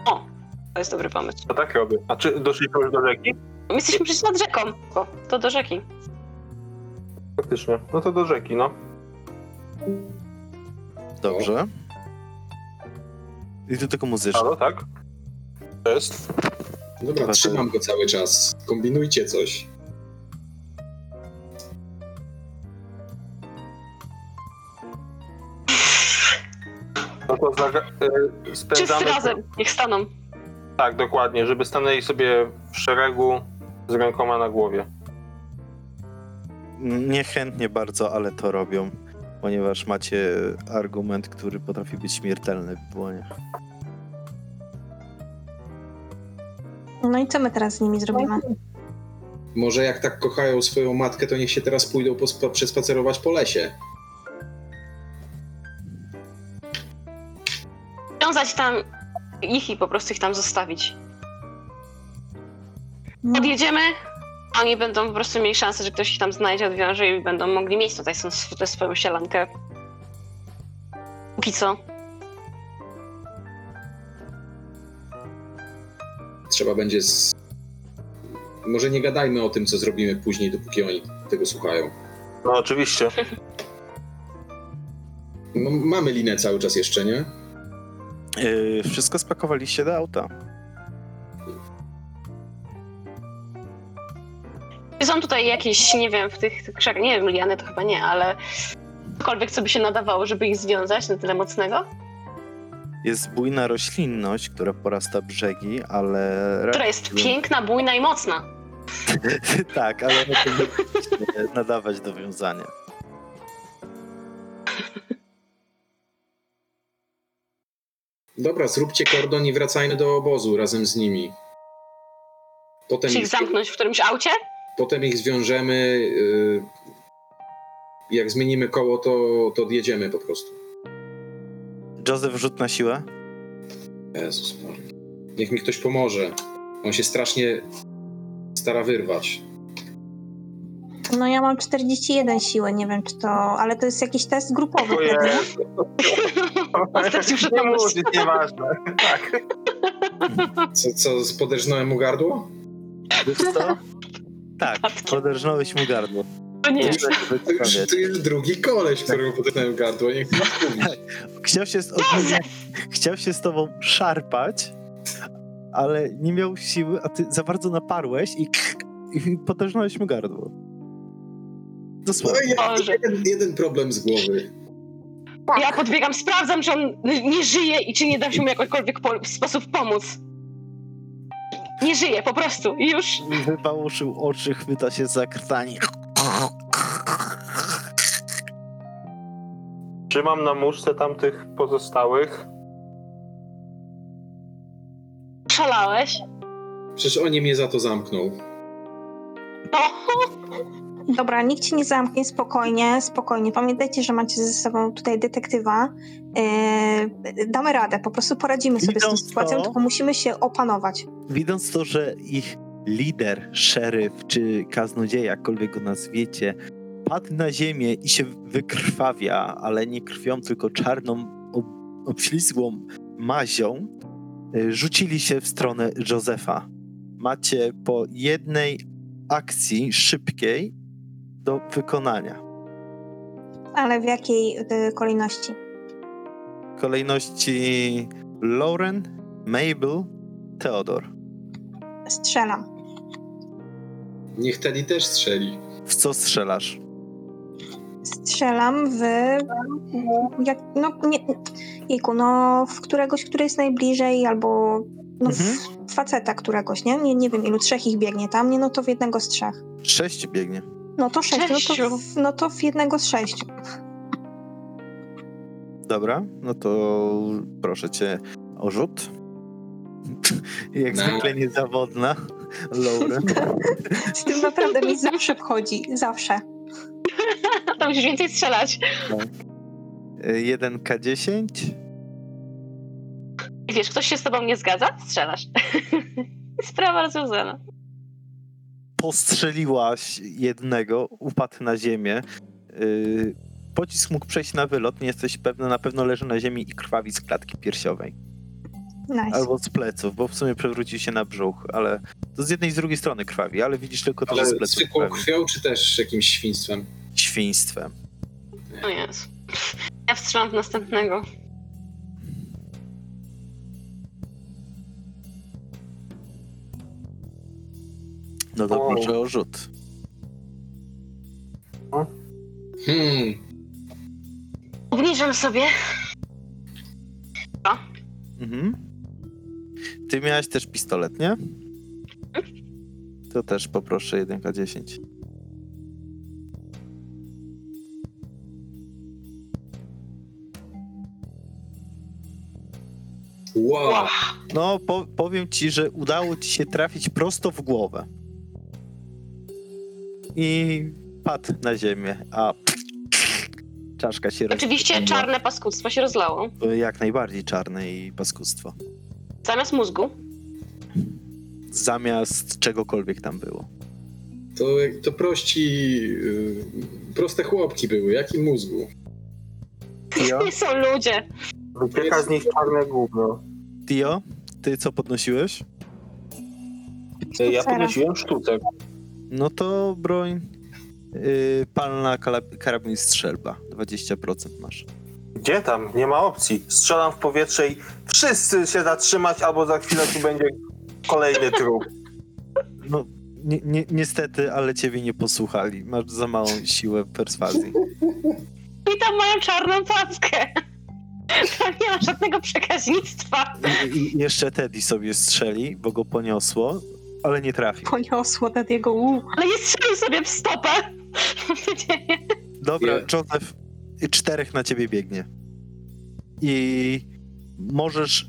O, to jest dobry pomysł. To tak robię. A czy doszliśmy już do rzeki? My jesteśmy przecież nad rzeką. O, to do rzeki. Faktycznie. No to do rzeki, no. Dobrze. I do tego muzyczne. Halo, tak? Jest. Dobra, trzymam go cały czas. Kombinujcie coś. No to zaga- y, Wszyscy spędzamy... razem, niech staną. Tak, dokładnie, żeby stanęli sobie w szeregu z rękoma na głowie. Niechętnie bardzo, ale to robią, ponieważ macie argument, który potrafi być śmiertelny w dłoniach. No i co my teraz z nimi zrobimy? Może jak tak kochają swoją matkę, to niech się teraz pójdą pospa- przespacerować po lesie. Wiązać tam ich i po prostu ich tam zostawić. No, Odjedziemy, a oni będą po prostu mieli szansę, że ktoś ich tam znajdzie, odwiąże i będą mogli mieć tutaj są tę swoją sielankę. Póki co. Trzeba będzie z... Może nie gadajmy o tym, co zrobimy później, dopóki oni tego słuchają. No oczywiście. No, mamy linę cały czas jeszcze, nie? Yy, wszystko spakowaliście do auta. Są tutaj jakieś, nie wiem, w tych, tych krzakach, nie wiem, liany to chyba nie, ale cokolwiek, co by się nadawało, żeby ich związać na tyle mocnego. Jest bujna roślinność, która porasta brzegi, ale... Która jest piękna, bujna i mocna. tak, ale nadawać do wiązania. Dobra, zróbcie kordon i wracajmy do obozu razem z nimi. Potem Czy ich zamknąć w którymś aucie? potem ich zwiążemy. y, Jak zmienimy koło, to, to odjedziemy po prostu. Joseph, rzut na siłę. Jezus Maria. Niech mi ktoś pomoże. On się strasznie stara wyrwać. No ja mam 41 siły, nie wiem czy to... Ale to jest jakiś test grupowy stracił Nie mówić, nieważne. Tak. Co, co poderżnąłem mu gardło? Wiesz co? Tak, poderżnąłeś mu gardło. To nie. Muszę To już, to już drugi koleś, któremu poderżnąłem gardło. Niech mi mówi. Chciał się, z, chciał się z tobą szarpać, ale nie miał siły, a ty za bardzo naparłeś i, i poderżnąłeś mu gardło. No, Dosłownie. ja, Boże. jeden, jeden problem z głowy. Ja podbiegam, sprawdzam, czy on nie żyje i czy nie da się mu jakikolwiek po- sposób pomóc. Nie żyje, po prostu. I już. Wybałuszył oczy, chwyta się za krtani. Trzymam na muszce tamtych pozostałych. Szalałeś. Przecież oni mnie za to zamknął. No. Dobra, nikt ci nie zamknie, spokojnie, spokojnie. Pamiętajcie, że macie ze sobą tutaj detektywa. Yy, damy radę, po prostu poradzimy sobie z tą Widząc sytuacją, to- tylko musimy się opanować. Widząc to, że ich lider, szeryf czy kaznodzieja, jakkolwiek go nazwiecie, padł na ziemię i się wykrwawia, ale nie krwią, tylko czarną, ob- obślizgłą mazią, y, rzucili się w stronę Józefa. Macie po jednej akcji szybkiej do wykonania. Ale w jakiej yy, kolejności? W kolejności Lauren, Mabel, Theodor. Strzelam. Niech Teddy też strzeli. W co strzelasz? Strzelam w. Jak, no, nie, Jejku, no w któregoś, który jest najbliżej, albo no Mhm. w faceta któregoś, nie? nie? Nie wiem ilu, trzech ich biegnie tam, nie? No to w jednego z trzech. Sześć biegnie. No to sześć, no to, w, no to w jednego z sześciu. Dobra, no to proszę cię o rzut. Jak No. zwykle niezawodna. Lauren. Z tym naprawdę mi zawsze wchodzi, zawsze. To musisz więcej strzelać. 1K10. Wiesz, ktoś się z tobą nie zgadza? Strzelasz. Sprawa rozwiązana. Postrzeliłaś jednego, upadł na ziemię. Yy, Pocisk mógł przejść na wylot, nie jesteś pewna, na pewno leży na ziemi i krwawi z klatki piersiowej. Nice. Albo z pleców, bo w sumie przewrócił się na brzuch, ale to z jednej i z drugiej strony krwawi, ale widzisz tylko to, Ale że z pleców zwykłą krwawi. krwią, czy też jakimś świństwem? Świństwem. No jest. Ja wstrzelam w następnego. No to proszę o rzut. Hmm, Obniżam sobie. Mhm. Ty miałaś też pistolet, nie? To też poproszę 1K10. wow. Wow. No, po, powiem ci, że udało ci się trafić prosto w głowę. I padł na ziemię, a czaszka się Oczywiście rozpłynęła. czarne paskudztwo się rozlało. Jak najbardziej czarne i paskudstwo. Zamiast mózgu. Zamiast czegokolwiek tam było. To, to prości, y, proste chłopki były, jak i mózgu. Tio? Nie są ludzie. Wycieka z nich czarne gówno. Tio, ty co podnosiłeś? Ja Sztucera. podnosiłem sztucek. No to broń yy, palna, karabin, strzelba. 20% masz. Gdzie tam? Nie ma opcji. Strzelam w powietrze i wszyscy się zatrzymać, albo za chwilę tu będzie kolejny trup. No, ni- ni- niestety, ale ciebie nie posłuchali. Masz za małą siłę perswazji. I tam mają czarną paskę. Tam nie ma żadnego przekaźnictwa. I, i jeszcze Teddy sobie strzeli, bo go poniosło, ale nie trafił. Poniosło Tadiego, uuu. Ale nie strzelił sobie w stopę. Dobra, Ja- Joseph, czterech na ciebie biegnie. I możesz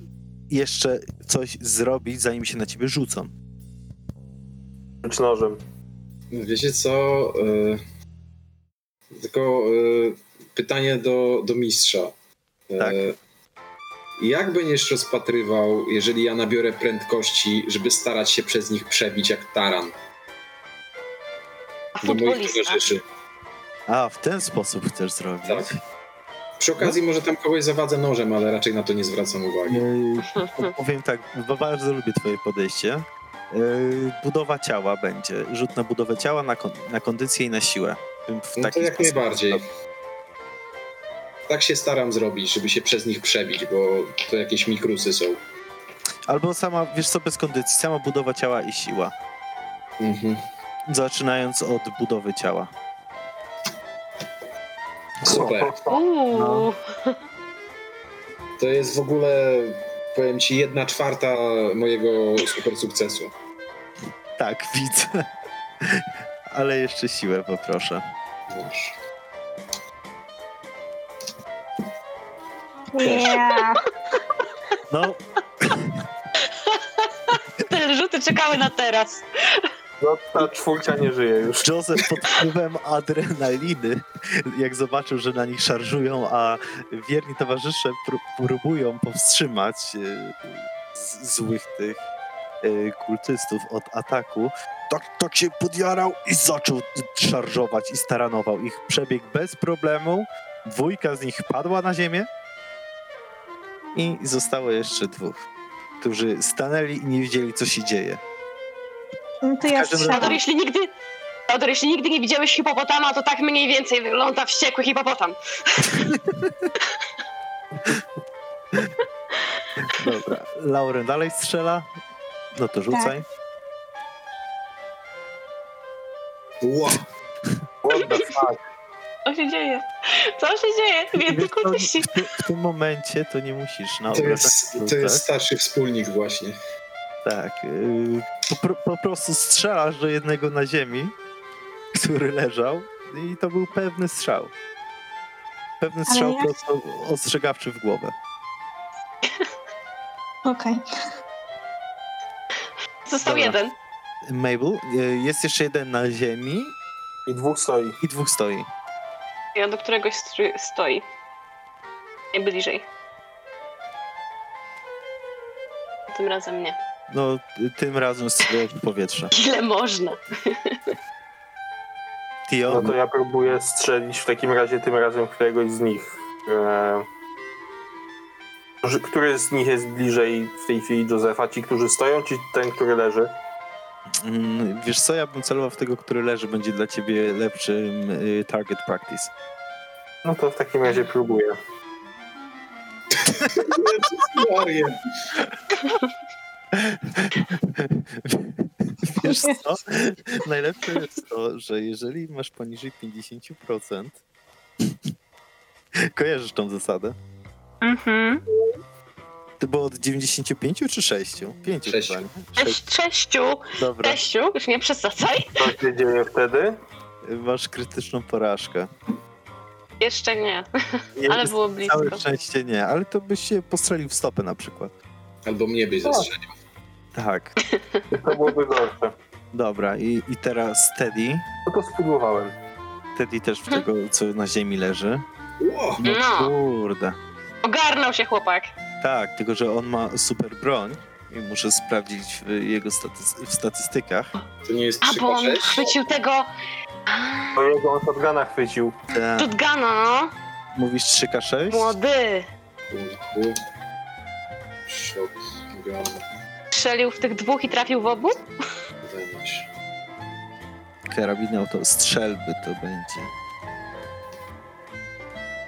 jeszcze coś zrobić, zanim się na ciebie rzucą. Z nożem. Wiecie co? y, tylko y, pytanie do, do mistrza. Y, Tak. Jak będziesz rozpatrywał, jeżeli ja nabiorę prędkości, żeby starać się przez nich przebić jak taran do moich towarzyszy? A, w ten sposób chcesz zrobić. Tak. Przy okazji może tam kogoś zawadzę nożem, ale raczej na to nie zwracam uwagi. Yy, Powiem tak, bardzo lubię twoje podejście. Yy, Budowa ciała będzie. Rzut na budowę ciała, na, kon- na kondycję i na siłę. W No to jak sposób najbardziej. Tak się staram zrobić, żeby się przez nich przebić, bo to jakieś mikrusy są. Albo sama, wiesz co, bez kondycji, sama budowa ciała i siła. Mhm. Zaczynając od budowy ciała. Super. No. To jest w ogóle, powiem ci, jedna czwarta mojego super sukcesu. Tak, widzę. Ale jeszcze siłę poproszę. Masz. Yeah. No, Te rzuty czekały na teraz. No ta czwórka nie żyje już. Joseph pod wpływem adrenaliny, jak zobaczył, że na nich szarżują, a wierni towarzysze pró- próbują powstrzymać e, z- złych tych e, kultystów od ataku, tak, tak się podjarał i zaczął szarżować i staranował ich. Przebiegł bez problemu, dwójka z nich padła na ziemię i zostało jeszcze dwóch, którzy stanęli i nie wiedzieli, co się dzieje. No to ja razie- jeśli nigdy... Teodor, jeśli nigdy nie widziałeś hipopotama, to tak mniej więcej wygląda wściekły hipopotam. Dobra, Lauren dalej strzela. No to rzucaj. Ła! What the fuck? Co się dzieje? Co się dzieje? Co, kultyści. w, w tym momencie to nie musisz na To obrażach jest, to jest starszy wspólnik właśnie. Tak. Yy, po, po prostu strzelasz do jednego na ziemi, który leżał i to był pewny strzał. Pewny strzał ja- prosto ostrzegawczy w głowę. Okej. Został Dobra. jeden. Mabel, yy, jest jeszcze jeden na ziemi I dwóch stoi. i dwóch stoi. Ja do któregoś stoi. Najbliżej. Tym razem nie. No, tym razem strzelasz w powietrze. Ile można? Tio, No to ja próbuję strzelić w takim razie tym razem któregoś z nich. E, który z nich jest bliżej w tej chwili Józefa? Ci, którzy stoją, czy ten, który leży? Mm, wiesz co, ja bym celował w tego, który leży, będzie dla ciebie lepszym y, target practice. No to w takim razie próbuję. Wiesz co? Najlepsze jest to, że jeżeli masz poniżej 50%, kojarzysz tą zasadę? Mhm. To było od 95 czy 6? 5 Sześciu. Cześć, cześciu, Dobra, cześciu, już nie przesadzaj. Co się dzieje wtedy? masz krytyczną porażkę. Jeszcze nie, Nie, ale było blisko. Całe szczęście nie, ale to byś się postrzelił w stopę na przykład. Albo mnie byś zastrzelił. Tak, To byłoby gorsze. dobra. I, i teraz Teddy. No to spróbowałem. Teddy też w tego, co na ziemi leży. Ło! No No. kurde. Ogarnął się chłopak. Tak, tylko że on ma super broń i muszę sprawdzić w jego staty- w statystykach. To nie jest A, bo on 3K6? chwycił tego... To jego on shotguna chwycił. Tak. Shotguna, no. Mówisz 3K6? Młody. Shotgun Strzelił w tych dwóch i trafił w obu? damage. Karabiny auto strzelby to będzie.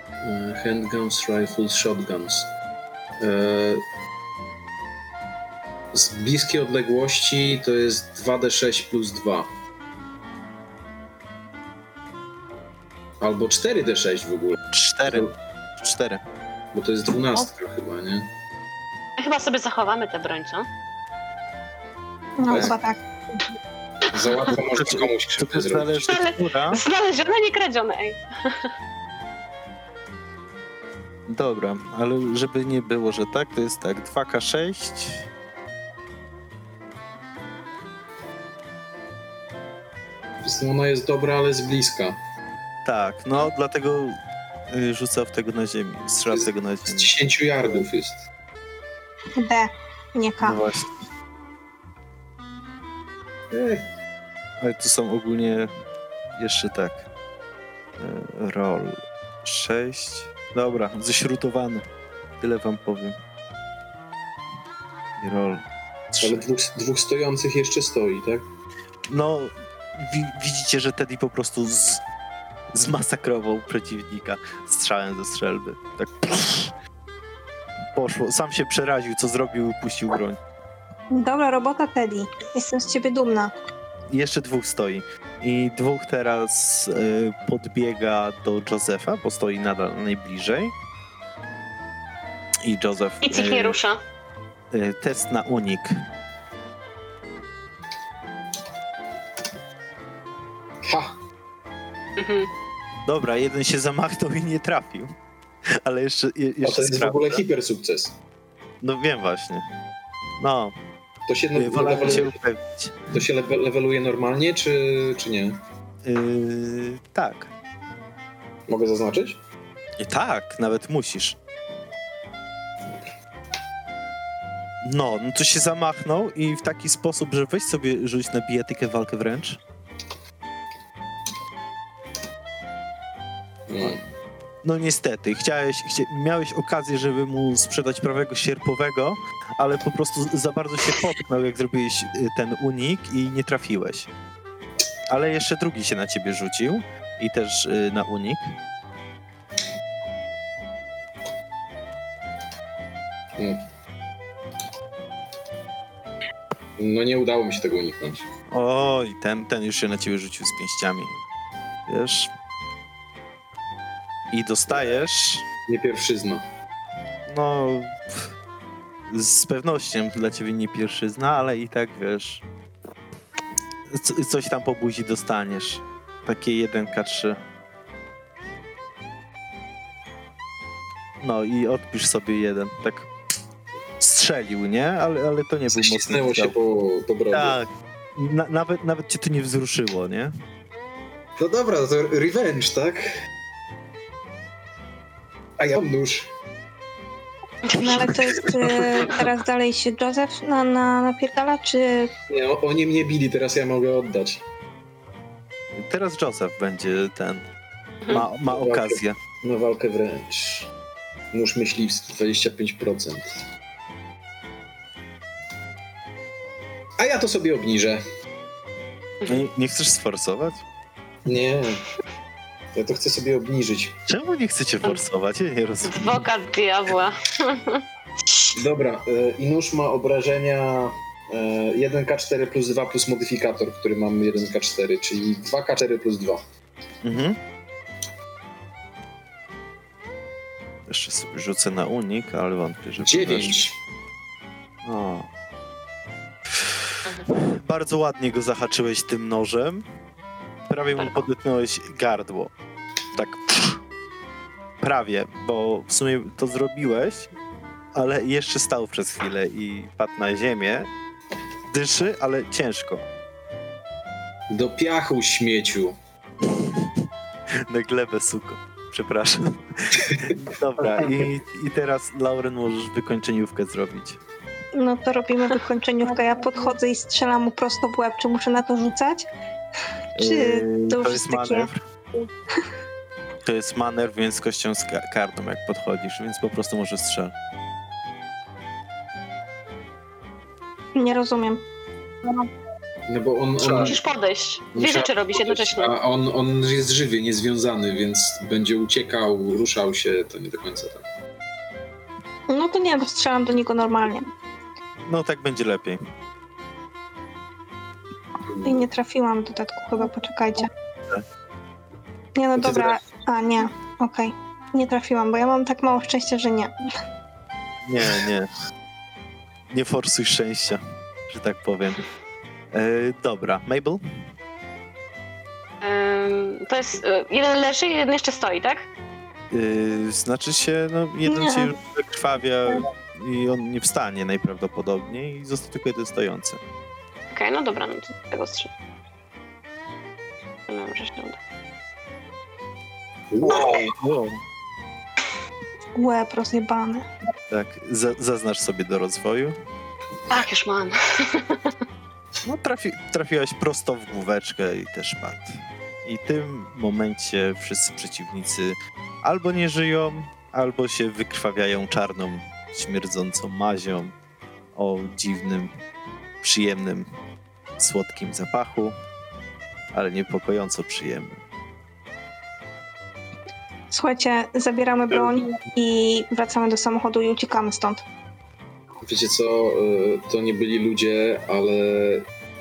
E, Handguns, rifles, shotguns. E, Z bliskiej odległości to jest 2d6 plus 2. Albo 4d6 w ogóle, 4. 4. bo to jest 12 chyba, nie? Chyba sobie zachowamy tę broń, co? No Tak. chyba tak. Za łatwo można komuś krzywdę zrobić. Znalezione, nie kradzione, ej. Dobra, ale żeby nie było, że tak, to jest tak. 2K6. Ona jest dobra, ale z bliska. Tak, no dlatego y, rzucał w tego na ziemi. Strzela w tego na Z ziemi. 10 yardów jest. D, nie K. No właśnie. Ech, Ale tu są ogólnie jeszcze tak. E, Roll 6. Dobra, ześrutowany. Tyle wam powiem. I roll 3. ale dwóch, dwóch stojących jeszcze stoi, tak? No, wi- widzicie, że Teddy po prostu z, zmasakrował przeciwnika strzałem ze strzelby. Tak. Poszło. Sam się przeraził, co zrobił i puścił broń. Dobra robota, Teddy. Jestem z ciebie dumna. Jeszcze dwóch stoi. I dwóch teraz y, podbiega do Josefa, bo stoi nadal najbliżej. I Joseph. Nic ich y, nie rusza. y, test na unik. Ha! Mhm. Dobra, jeden się zamachnął i nie trafił. Ale jeszcze, je, A to jeszcze jest w sprawdzę. ogóle hiper sukces. No wiem właśnie. No, To się, y, wolałem się leveluje, upewnić. to się leveluje normalnie, czy, czy nie? Yy, tak. Mogę zaznaczyć? I tak, nawet musisz. No, no to się zamachnął i w taki sposób, że weź sobie rzuć na bijatykę walkę wręcz. No. No niestety, chciałeś, chcia, miałeś okazję, żeby mu sprzedać prawego sierpowego, ale po prostu za bardzo się potknął, jak zrobiłeś y, ten unik i nie trafiłeś. Ale jeszcze drugi się na ciebie rzucił i też y, na unik. no nie udało mi się tego uniknąć. Oj, ten, ten już się na ciebie rzucił z pięściami. Wiesz? I dostajesz, Nie pierwszyzna. no, z pewnością dla ciebie nie pierwszyzna, ale i tak wiesz, co- coś tam po buzi dostaniesz. Takie 1K3. No i odpisz sobie jeden. Tak strzelił, nie? Ale, ale to nie był mocny Zaścisnęło się strzał. po, po brodzie. Tak. Na, nawet, nawet cię to nie wzruszyło, nie? No dobra, to revenge, tak? A ja mam nóż. No ale to jest y, teraz dalej się Joseph na, na, napierdala, czy Nie, o- oni mnie bili, teraz ja mogę oddać. Teraz Joseph będzie ten. Ma, ma okazję. Na walkę wręcz. Nóż myśliwski, 25%. A ja to sobie obniżę. Nie, nie chcesz sforsować? Nie. Ja to chcę sobie obniżyć. Czemu nie chcecie forsować? Ja nie rozumiem. Adwokat diabła. Dobra, e, i nóż ma obrażenia e, 1K4 plus 2 plus modyfikator, który mam 1K4, czyli 2K4 plus 2. Mhm. Jeszcze sobie rzucę na unik, ale wątpię, że... 9. O. Bardzo ładnie go zahaczyłeś tym nożem. Prawie mu podetnąłeś gardło. Tak. Prawie, bo w sumie to zrobiłeś, ale jeszcze stał przez chwilę i padł na ziemię. Dyszy, ale ciężko. Do piachu śmieciu. Na glebę, suko. Przepraszam. Dobra, i, i teraz, Lauren, możesz wykończeniówkę zrobić. no to robimy wykończeniówkę. Ja podchodzę i strzelam mu prosto w łeb. Czy muszę na to rzucać? Czy Yy, to już jest takie... manewr. To jest manewr, więc kością z ka- kartą, jak podchodzisz, więc po prostu możesz strzelać. Nie rozumiem. No bo on, on, Musisz podejść. Dwie rzeczy robisz jednocześnie. a on, on jest żywy, niezwiązany, więc będzie uciekał, ruszał się, to nie do końca tak. No to nie, bo strzelam do niego normalnie. No tak będzie lepiej. I nie trafiłam w dodatku chyba, poczekajcie. Nie, no dobra. A, nie. Okej. Nie trafiłam, bo ja mam tak mało szczęścia, że nie. Nie, nie. Nie forsuj szczęścia, że tak powiem. E, dobra, Mabel? To jest. y, Jeden leży, jeden jeszcze stoi, tak? Yy, znaczy się, no jeden Nie. się już wykrwawia i on nie wstanie najprawdopodobniej i został tylko jeden stojący. Okej, no dobra, no to tego strzelam. No, że się uda. Wow. Łeb rozjebany. Tak, za, zaznacz sobie do rozwoju. Tak, już mam. No trafi, trafiłaś prosto w główeczkę i też padł. I w tym momencie wszyscy przeciwnicy albo nie żyją, albo się wykrwawiają czarną, śmierdzącą mazią o dziwnym, przyjemnym, słodkim zapachu, ale niepokojąco przyjemnym. Słuchajcie, zabieramy broń i wracamy do samochodu i uciekamy stąd. Wiecie co, y, to nie byli ludzie, ale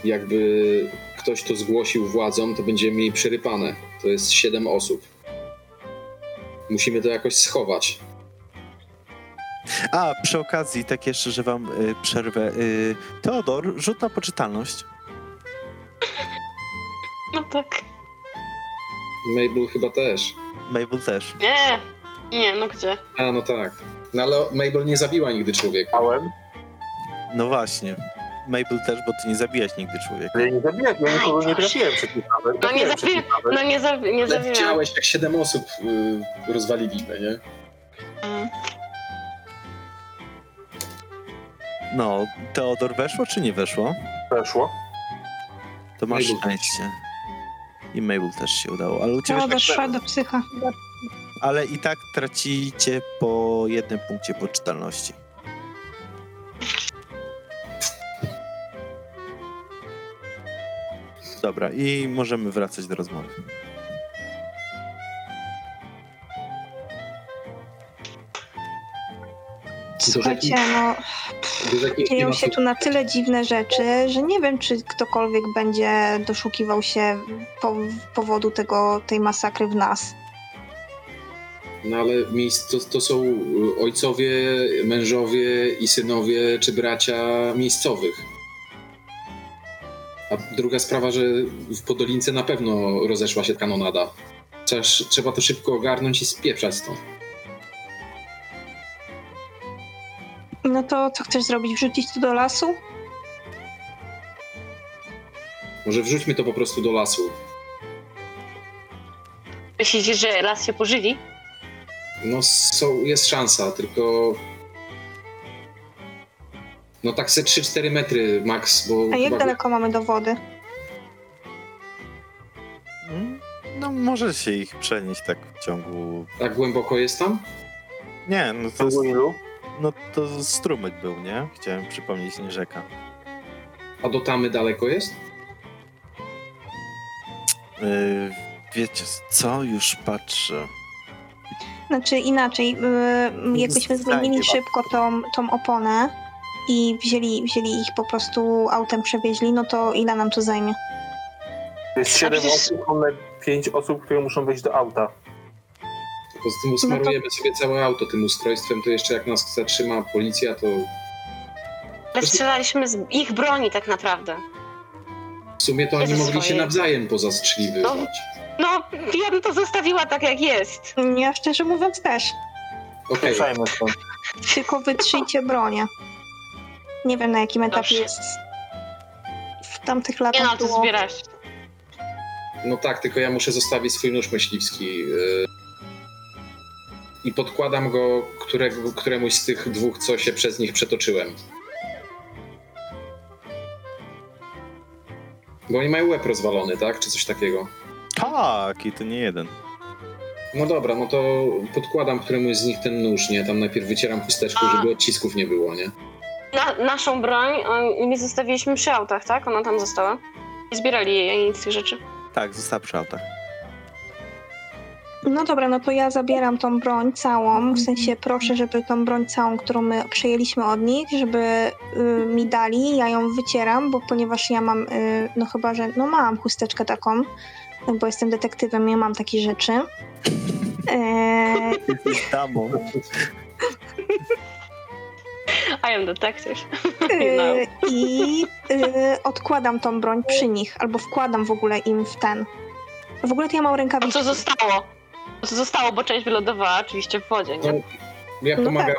jakby ktoś to zgłosił władzom, to będziemy mieli przerypane. To jest siedem osób. Musimy to jakoś schować. A, przy okazji, tak jeszcze, że wam y, przerwę. Y, Teodor, rzut na poczytalność. No tak. Mabel chyba też. Mabel też. Nie, nie, no gdzie? A, no tak. No ale Mabel nie zabiła nigdy człowieka. Małem. No właśnie. Mabel też, bo ty nie zabijać nigdy człowieka. Ale nie zabiłem, ja nikogo nie trafiłem nawet. No nie nawet. no nie, zabi- nie Ale widziałeś, jak siedem osób y, rozwaliliśmy, nie? Mm. No, Teodor weszło czy nie weszło? Weszło. To masz Mabel. szczęście. I Mabel też się udało, ale u ciebie No, tak doszła do psycha. Ale i tak tracicie po jednym punkcie poczytalności. Dobra, i możemy wracać do rozmowy. Słuchajcie, no dzieją się tu na tyle dziwne rzeczy, że nie wiem, czy ktokolwiek będzie doszukiwał się po, powodu tego, tej masakry w nas. No ale to, to są ojcowie, mężowie i synowie czy bracia miejscowych. A druga sprawa, że w Podolince na pewno rozeszła się kanonada. Trzeba, trzeba to szybko ogarnąć i spieprzać stąd. No to co chcesz zrobić? Wrzucić to do lasu? Może wrzućmy to po prostu do lasu. Myślicie, że las się pożywi? No są, jest szansa, tylko... No tak se 3-4 metry max, bo... A jak chyba- daleko mamy do wody? Mm, No może się ich przenieść tak w ciągu... Tak głęboko jest tam? Nie, no W to, jest? No to strumyk był, nie? Chciałem przypomnieć, nie rzeka. A do tamy daleko jest? Yy, wiecie co? Już patrzę. Znaczy inaczej, yy, jakbyśmy zmienili szybko tą, tą oponę i wzięli, wzięli ich po prostu autem przewieźli, no to ile nam to zajmie? To jest 7 przecież- osób, mamy 5 osób, które muszą wejść do auta. Poza tym usmarujemy sobie całe auto tym ustrojstwem, to jeszcze jak nas zatrzyma policja, to Ale strzelaliśmy z ich broni tak naprawdę. w sumie to oni mogli się swojej. nawzajem pozastrzeliwywać. No, ja bym to zostawiła tak jak jest. Ja szczerze mówiąc też. Okej, stąd. Tylko wytrzyjcie bronię. Nie wiem na jakim etapie Dobrze. jest. W tamtych Nie latach no, to było... zbierasz. no tak, tylko ja muszę zostawić swój nóż myśliwski. yy, I podkładam go którego, któremuś z tych dwóch, co się przez nich przetoczyłem. Bo oni mają łeb rozwalony, tak? Czy coś takiego. Tak, i to nie jeden. No dobra, no to podkładam któremuś z nich ten nóż, nie? Tam najpierw wycieram chusteczką, A. żeby odcisków nie było, nie? Na, naszą broń on, my zostawiliśmy przy autach, tak? Ona tam została. Nie zbierali jej ani nic z tych rzeczy. Tak, została przy autach. No dobra, no to ja zabieram tą broń całą, w sensie proszę, żeby tą broń całą, którą my przejęliśmy od nich, żeby y, mi dali, ja ją wycieram, bo ponieważ ja mam, y, no chyba, że, no mam chusteczkę taką, bo jestem detektywem, ja mam takie rzeczy. Eee, Jesteś damą. I am detective. y, I y, odkładam tą broń przy nich, albo wkładam w ogóle im w ten. W ogóle to ja mam A rękawiczki. co zostało? Co zostało, bo część wylądowała oczywiście w wodzie, nie? No, ja No pomagam,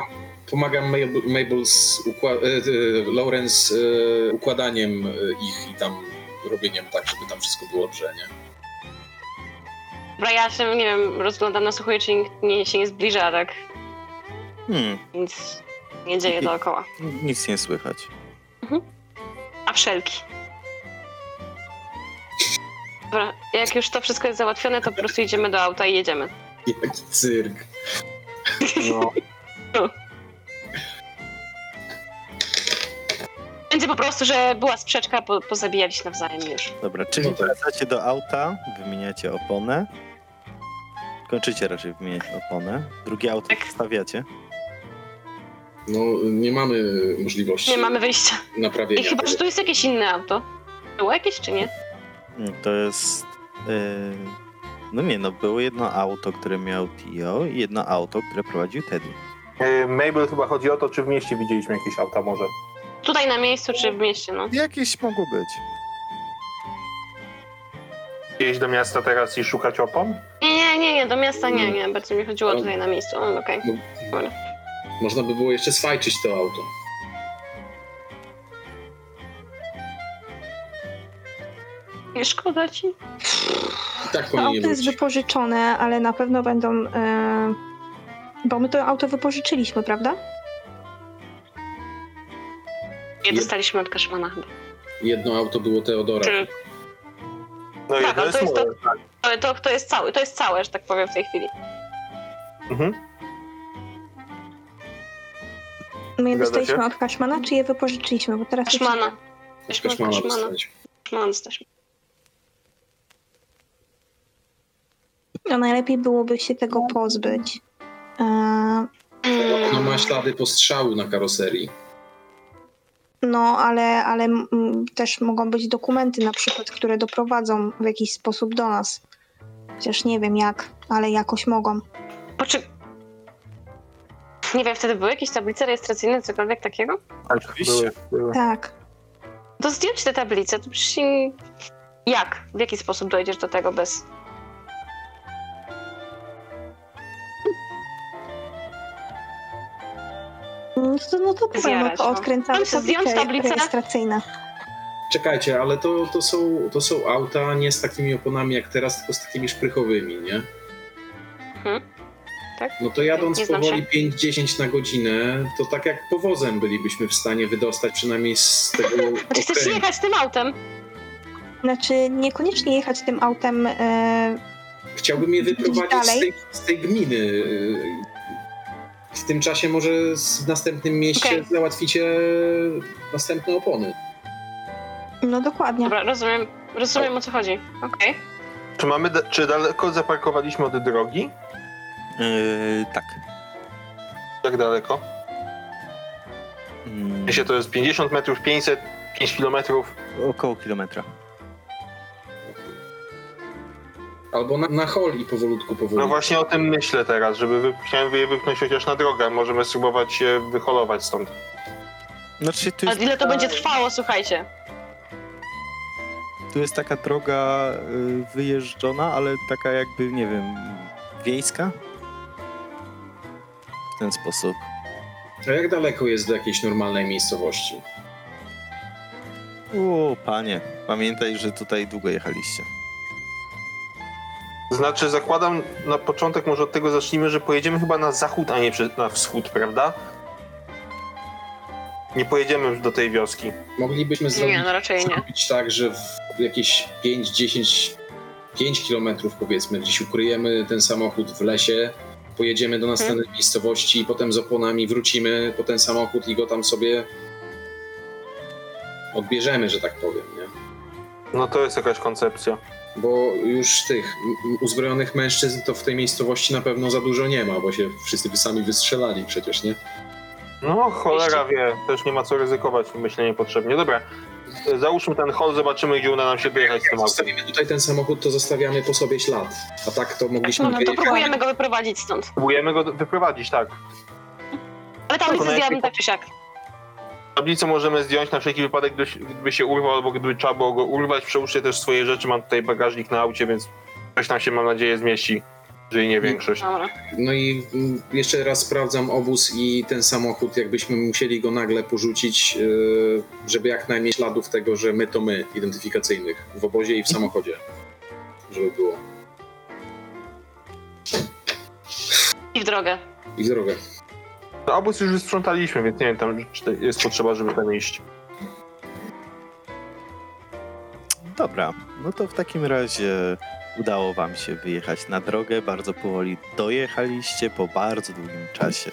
pomagam Mabel, Mabel z ukła- e, e, Lawrence e, układaniem ich i tam robieniem tak, żeby tam wszystko było dobrze, nie? Dobra, ja się, nie wiem, rozglądam na słuchuje, czy nikt nie, się nie zbliża, tak? Hmm, Nic nie dzieje dookoła. nic nie słychać. A wszelki. Dobra, jak już to wszystko jest załatwione, to po prostu idziemy do auta i jedziemy. Jaki cyrk. No. Będzie po prostu, że była sprzeczka, po, pozabijali się nawzajem już. Dobra, czyli No tak. wracacie do auta, wymieniacie oponę. Kończycie raczej wymieniać oponę. Drugie auto Tak. wstawiacie. No, nie mamy możliwości Nie mamy wyjścia. naprawienia. I chyba, że tu jest jakieś inne auto. Było jakieś, czy nie? To jest. Yy... No nie, no było jedno auto, które miał Tio i jedno auto, które prowadził Teddy. E, Mabel chyba chodzi o to, czy w mieście widzieliśmy jakieś auta może. Tutaj na miejscu, czy w mieście, no. Jakieś mogło być. Jeźdź do miasta teraz i szukać opon? Nie, nie, nie, nie, do miasta nie, nie. Bardzo mi chodziło tutaj na miejscu. O, okej. Można by było jeszcze swajczyć to auto. Nie szkoda ci? Tak To powinien auto jest być. wypożyczone, ale na pewno będą. E, bo my to auto wypożyczyliśmy, prawda? Nie Nie. dostaliśmy od Kaszmana chyba. Jedno auto było Teodora. Czy, No Tak, jedno ale to jest jest moje. tak. ale to, to jest całe, to jest całe, że tak powiem w tej chwili. Mhm. My je Zgadza dostaliśmy od Kaszmana, czy je wypożyczyliśmy? Bo teraz Kaszmana. Kaszmana, Kaszmana Kaszmana. dostaliśmy. No najlepiej byłoby się tego pozbyć. E, Ono Mm. ma ślady postrzału na karoserii. no, ale, ale mm, też mogą być dokumenty na przykład, które doprowadzą w jakiś sposób do nas. Chociaż nie wiem jak, ale jakoś mogą. Poczy... Nie wiem, wtedy były jakieś tablice rejestracyjne, cokolwiek takiego? Tak, Oczywiście. były, były. Tak. To zdjąć te tablice, to przecież... Jak? W jaki sposób dojdziesz do tego bez... No to, no to no Zjarać, to no. odkręcamy sobie zdjąć tablicę. rejestracyjne. Czekajcie, ale to, to, są, to są auta nie z takimi oponami jak teraz, tylko z takimi szprychowymi, nie? Mhm. Tak? No to jadąc Nie powoli się. 5-10 na godzinę, to tak jak powozem bylibyśmy w stanie wydostać przynajmniej z tego Znaczy chcesz jechać tym autem? Znaczy, niekoniecznie jechać tym autem. E, Chciałbym je wyprowadzić z tej, z tej gminy. W tym czasie może w następnym mieście Okej. załatwicie następne opony. no dokładnie. Dobra, rozumiem, rozumiem o co chodzi. Okej. Czy mamy, czy daleko zaparkowaliśmy od drogi? Yy, tak. Jak daleko? Mm, Jeśli to jest 50 metrów, 500, 5 kilometrów. około kilometra. Albo na, na hol i powolutku, powolutku. No właśnie o tym myślę teraz, żeby wy... chciałem je wypchnąć chociaż na drogę. Możemy spróbować się wyholować stąd. Znaczy, tu A jest, ile to będzie trwało, słuchajcie? tu jest taka droga y, wyjeżdżona, ale taka jakby, nie wiem, wiejska? W ten sposób. A jak daleko jest do jakiejś normalnej miejscowości? O, panie, pamiętaj, że tutaj długo jechaliście. Znaczy, zakładam na początek, może od tego zacznijmy, że pojedziemy chyba na zachód, a nie na wschód, prawda? Nie pojedziemy już do tej wioski. Moglibyśmy zrobić, Nie, no raczej nie. zrobić tak, że w jakieś 5, 10, 5 kilometrów powiedzmy, gdzieś ukryjemy ten samochód w lesie, pojedziemy do następnej miejscowości i potem z oponami wrócimy po ten samochód i go tam sobie odbierzemy, że tak powiem, nie? No to jest jakaś koncepcja. Bo już tych uzbrojonych mężczyzn to w tej miejscowości na pewno za dużo nie ma, bo się wszyscy by sami wystrzelali przecież, nie? No, cholera wie, też nie ma co ryzykować, myślę niepotrzebnie. Dobra, załóżmy ten hol, zobaczymy, gdzie uda nam się dojechać z tym Jak autem. zostawimy tutaj ten samochód, to zostawiamy po sobie ślad. A tak to mogliśmy No, no to próbujemy go wyprowadzić stąd. Próbujemy go wyprowadzić, tak. Ale zjadłem najpierw- tak czy siak. Tablicę możemy zdjąć na wszelki wypadek, gdyby się- urwał, albo gdyby trzeba było go urwać. Przełóżcie też swoje rzeczy, mam tutaj bagażnik na aucie, więc coś tam się, mam nadzieję, zmieści, jeżeli nie większość. Dobra. No i mm, jeszcze raz sprawdzam obóz i ten samochód, jakbyśmy musieli go nagle porzucić, yy, żeby jak najmniej śladów tego, że my to my, identyfikacyjnych w obozie i w samochodzie. Żeby było. I w drogę. I w drogę. No, obóz już sprzątaliśmy, więc nie wiem, tam czy jest potrzeba, żeby tam iść. Dobra, no to w takim razie udało wam się wyjechać na drogę. Bardzo powoli dojechaliście po bardzo długim czasie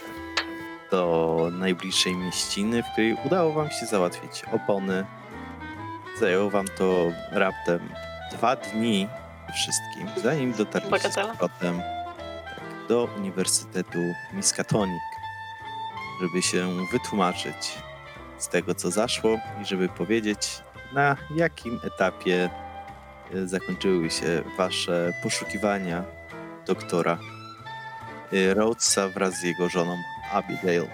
do najbliższej mieściny, w której udało wam się załatwić opony. Zajęło wam to raptem dwa dni wszystkim, zanim dotarliście z powrotem do Uniwersytetu Miskatonic, żeby się wytłumaczyć z tego, co zaszło i żeby powiedzieć, na jakim etapie e, zakończyły się wasze poszukiwania doktora e, Rhodesa wraz z jego żoną Abigail.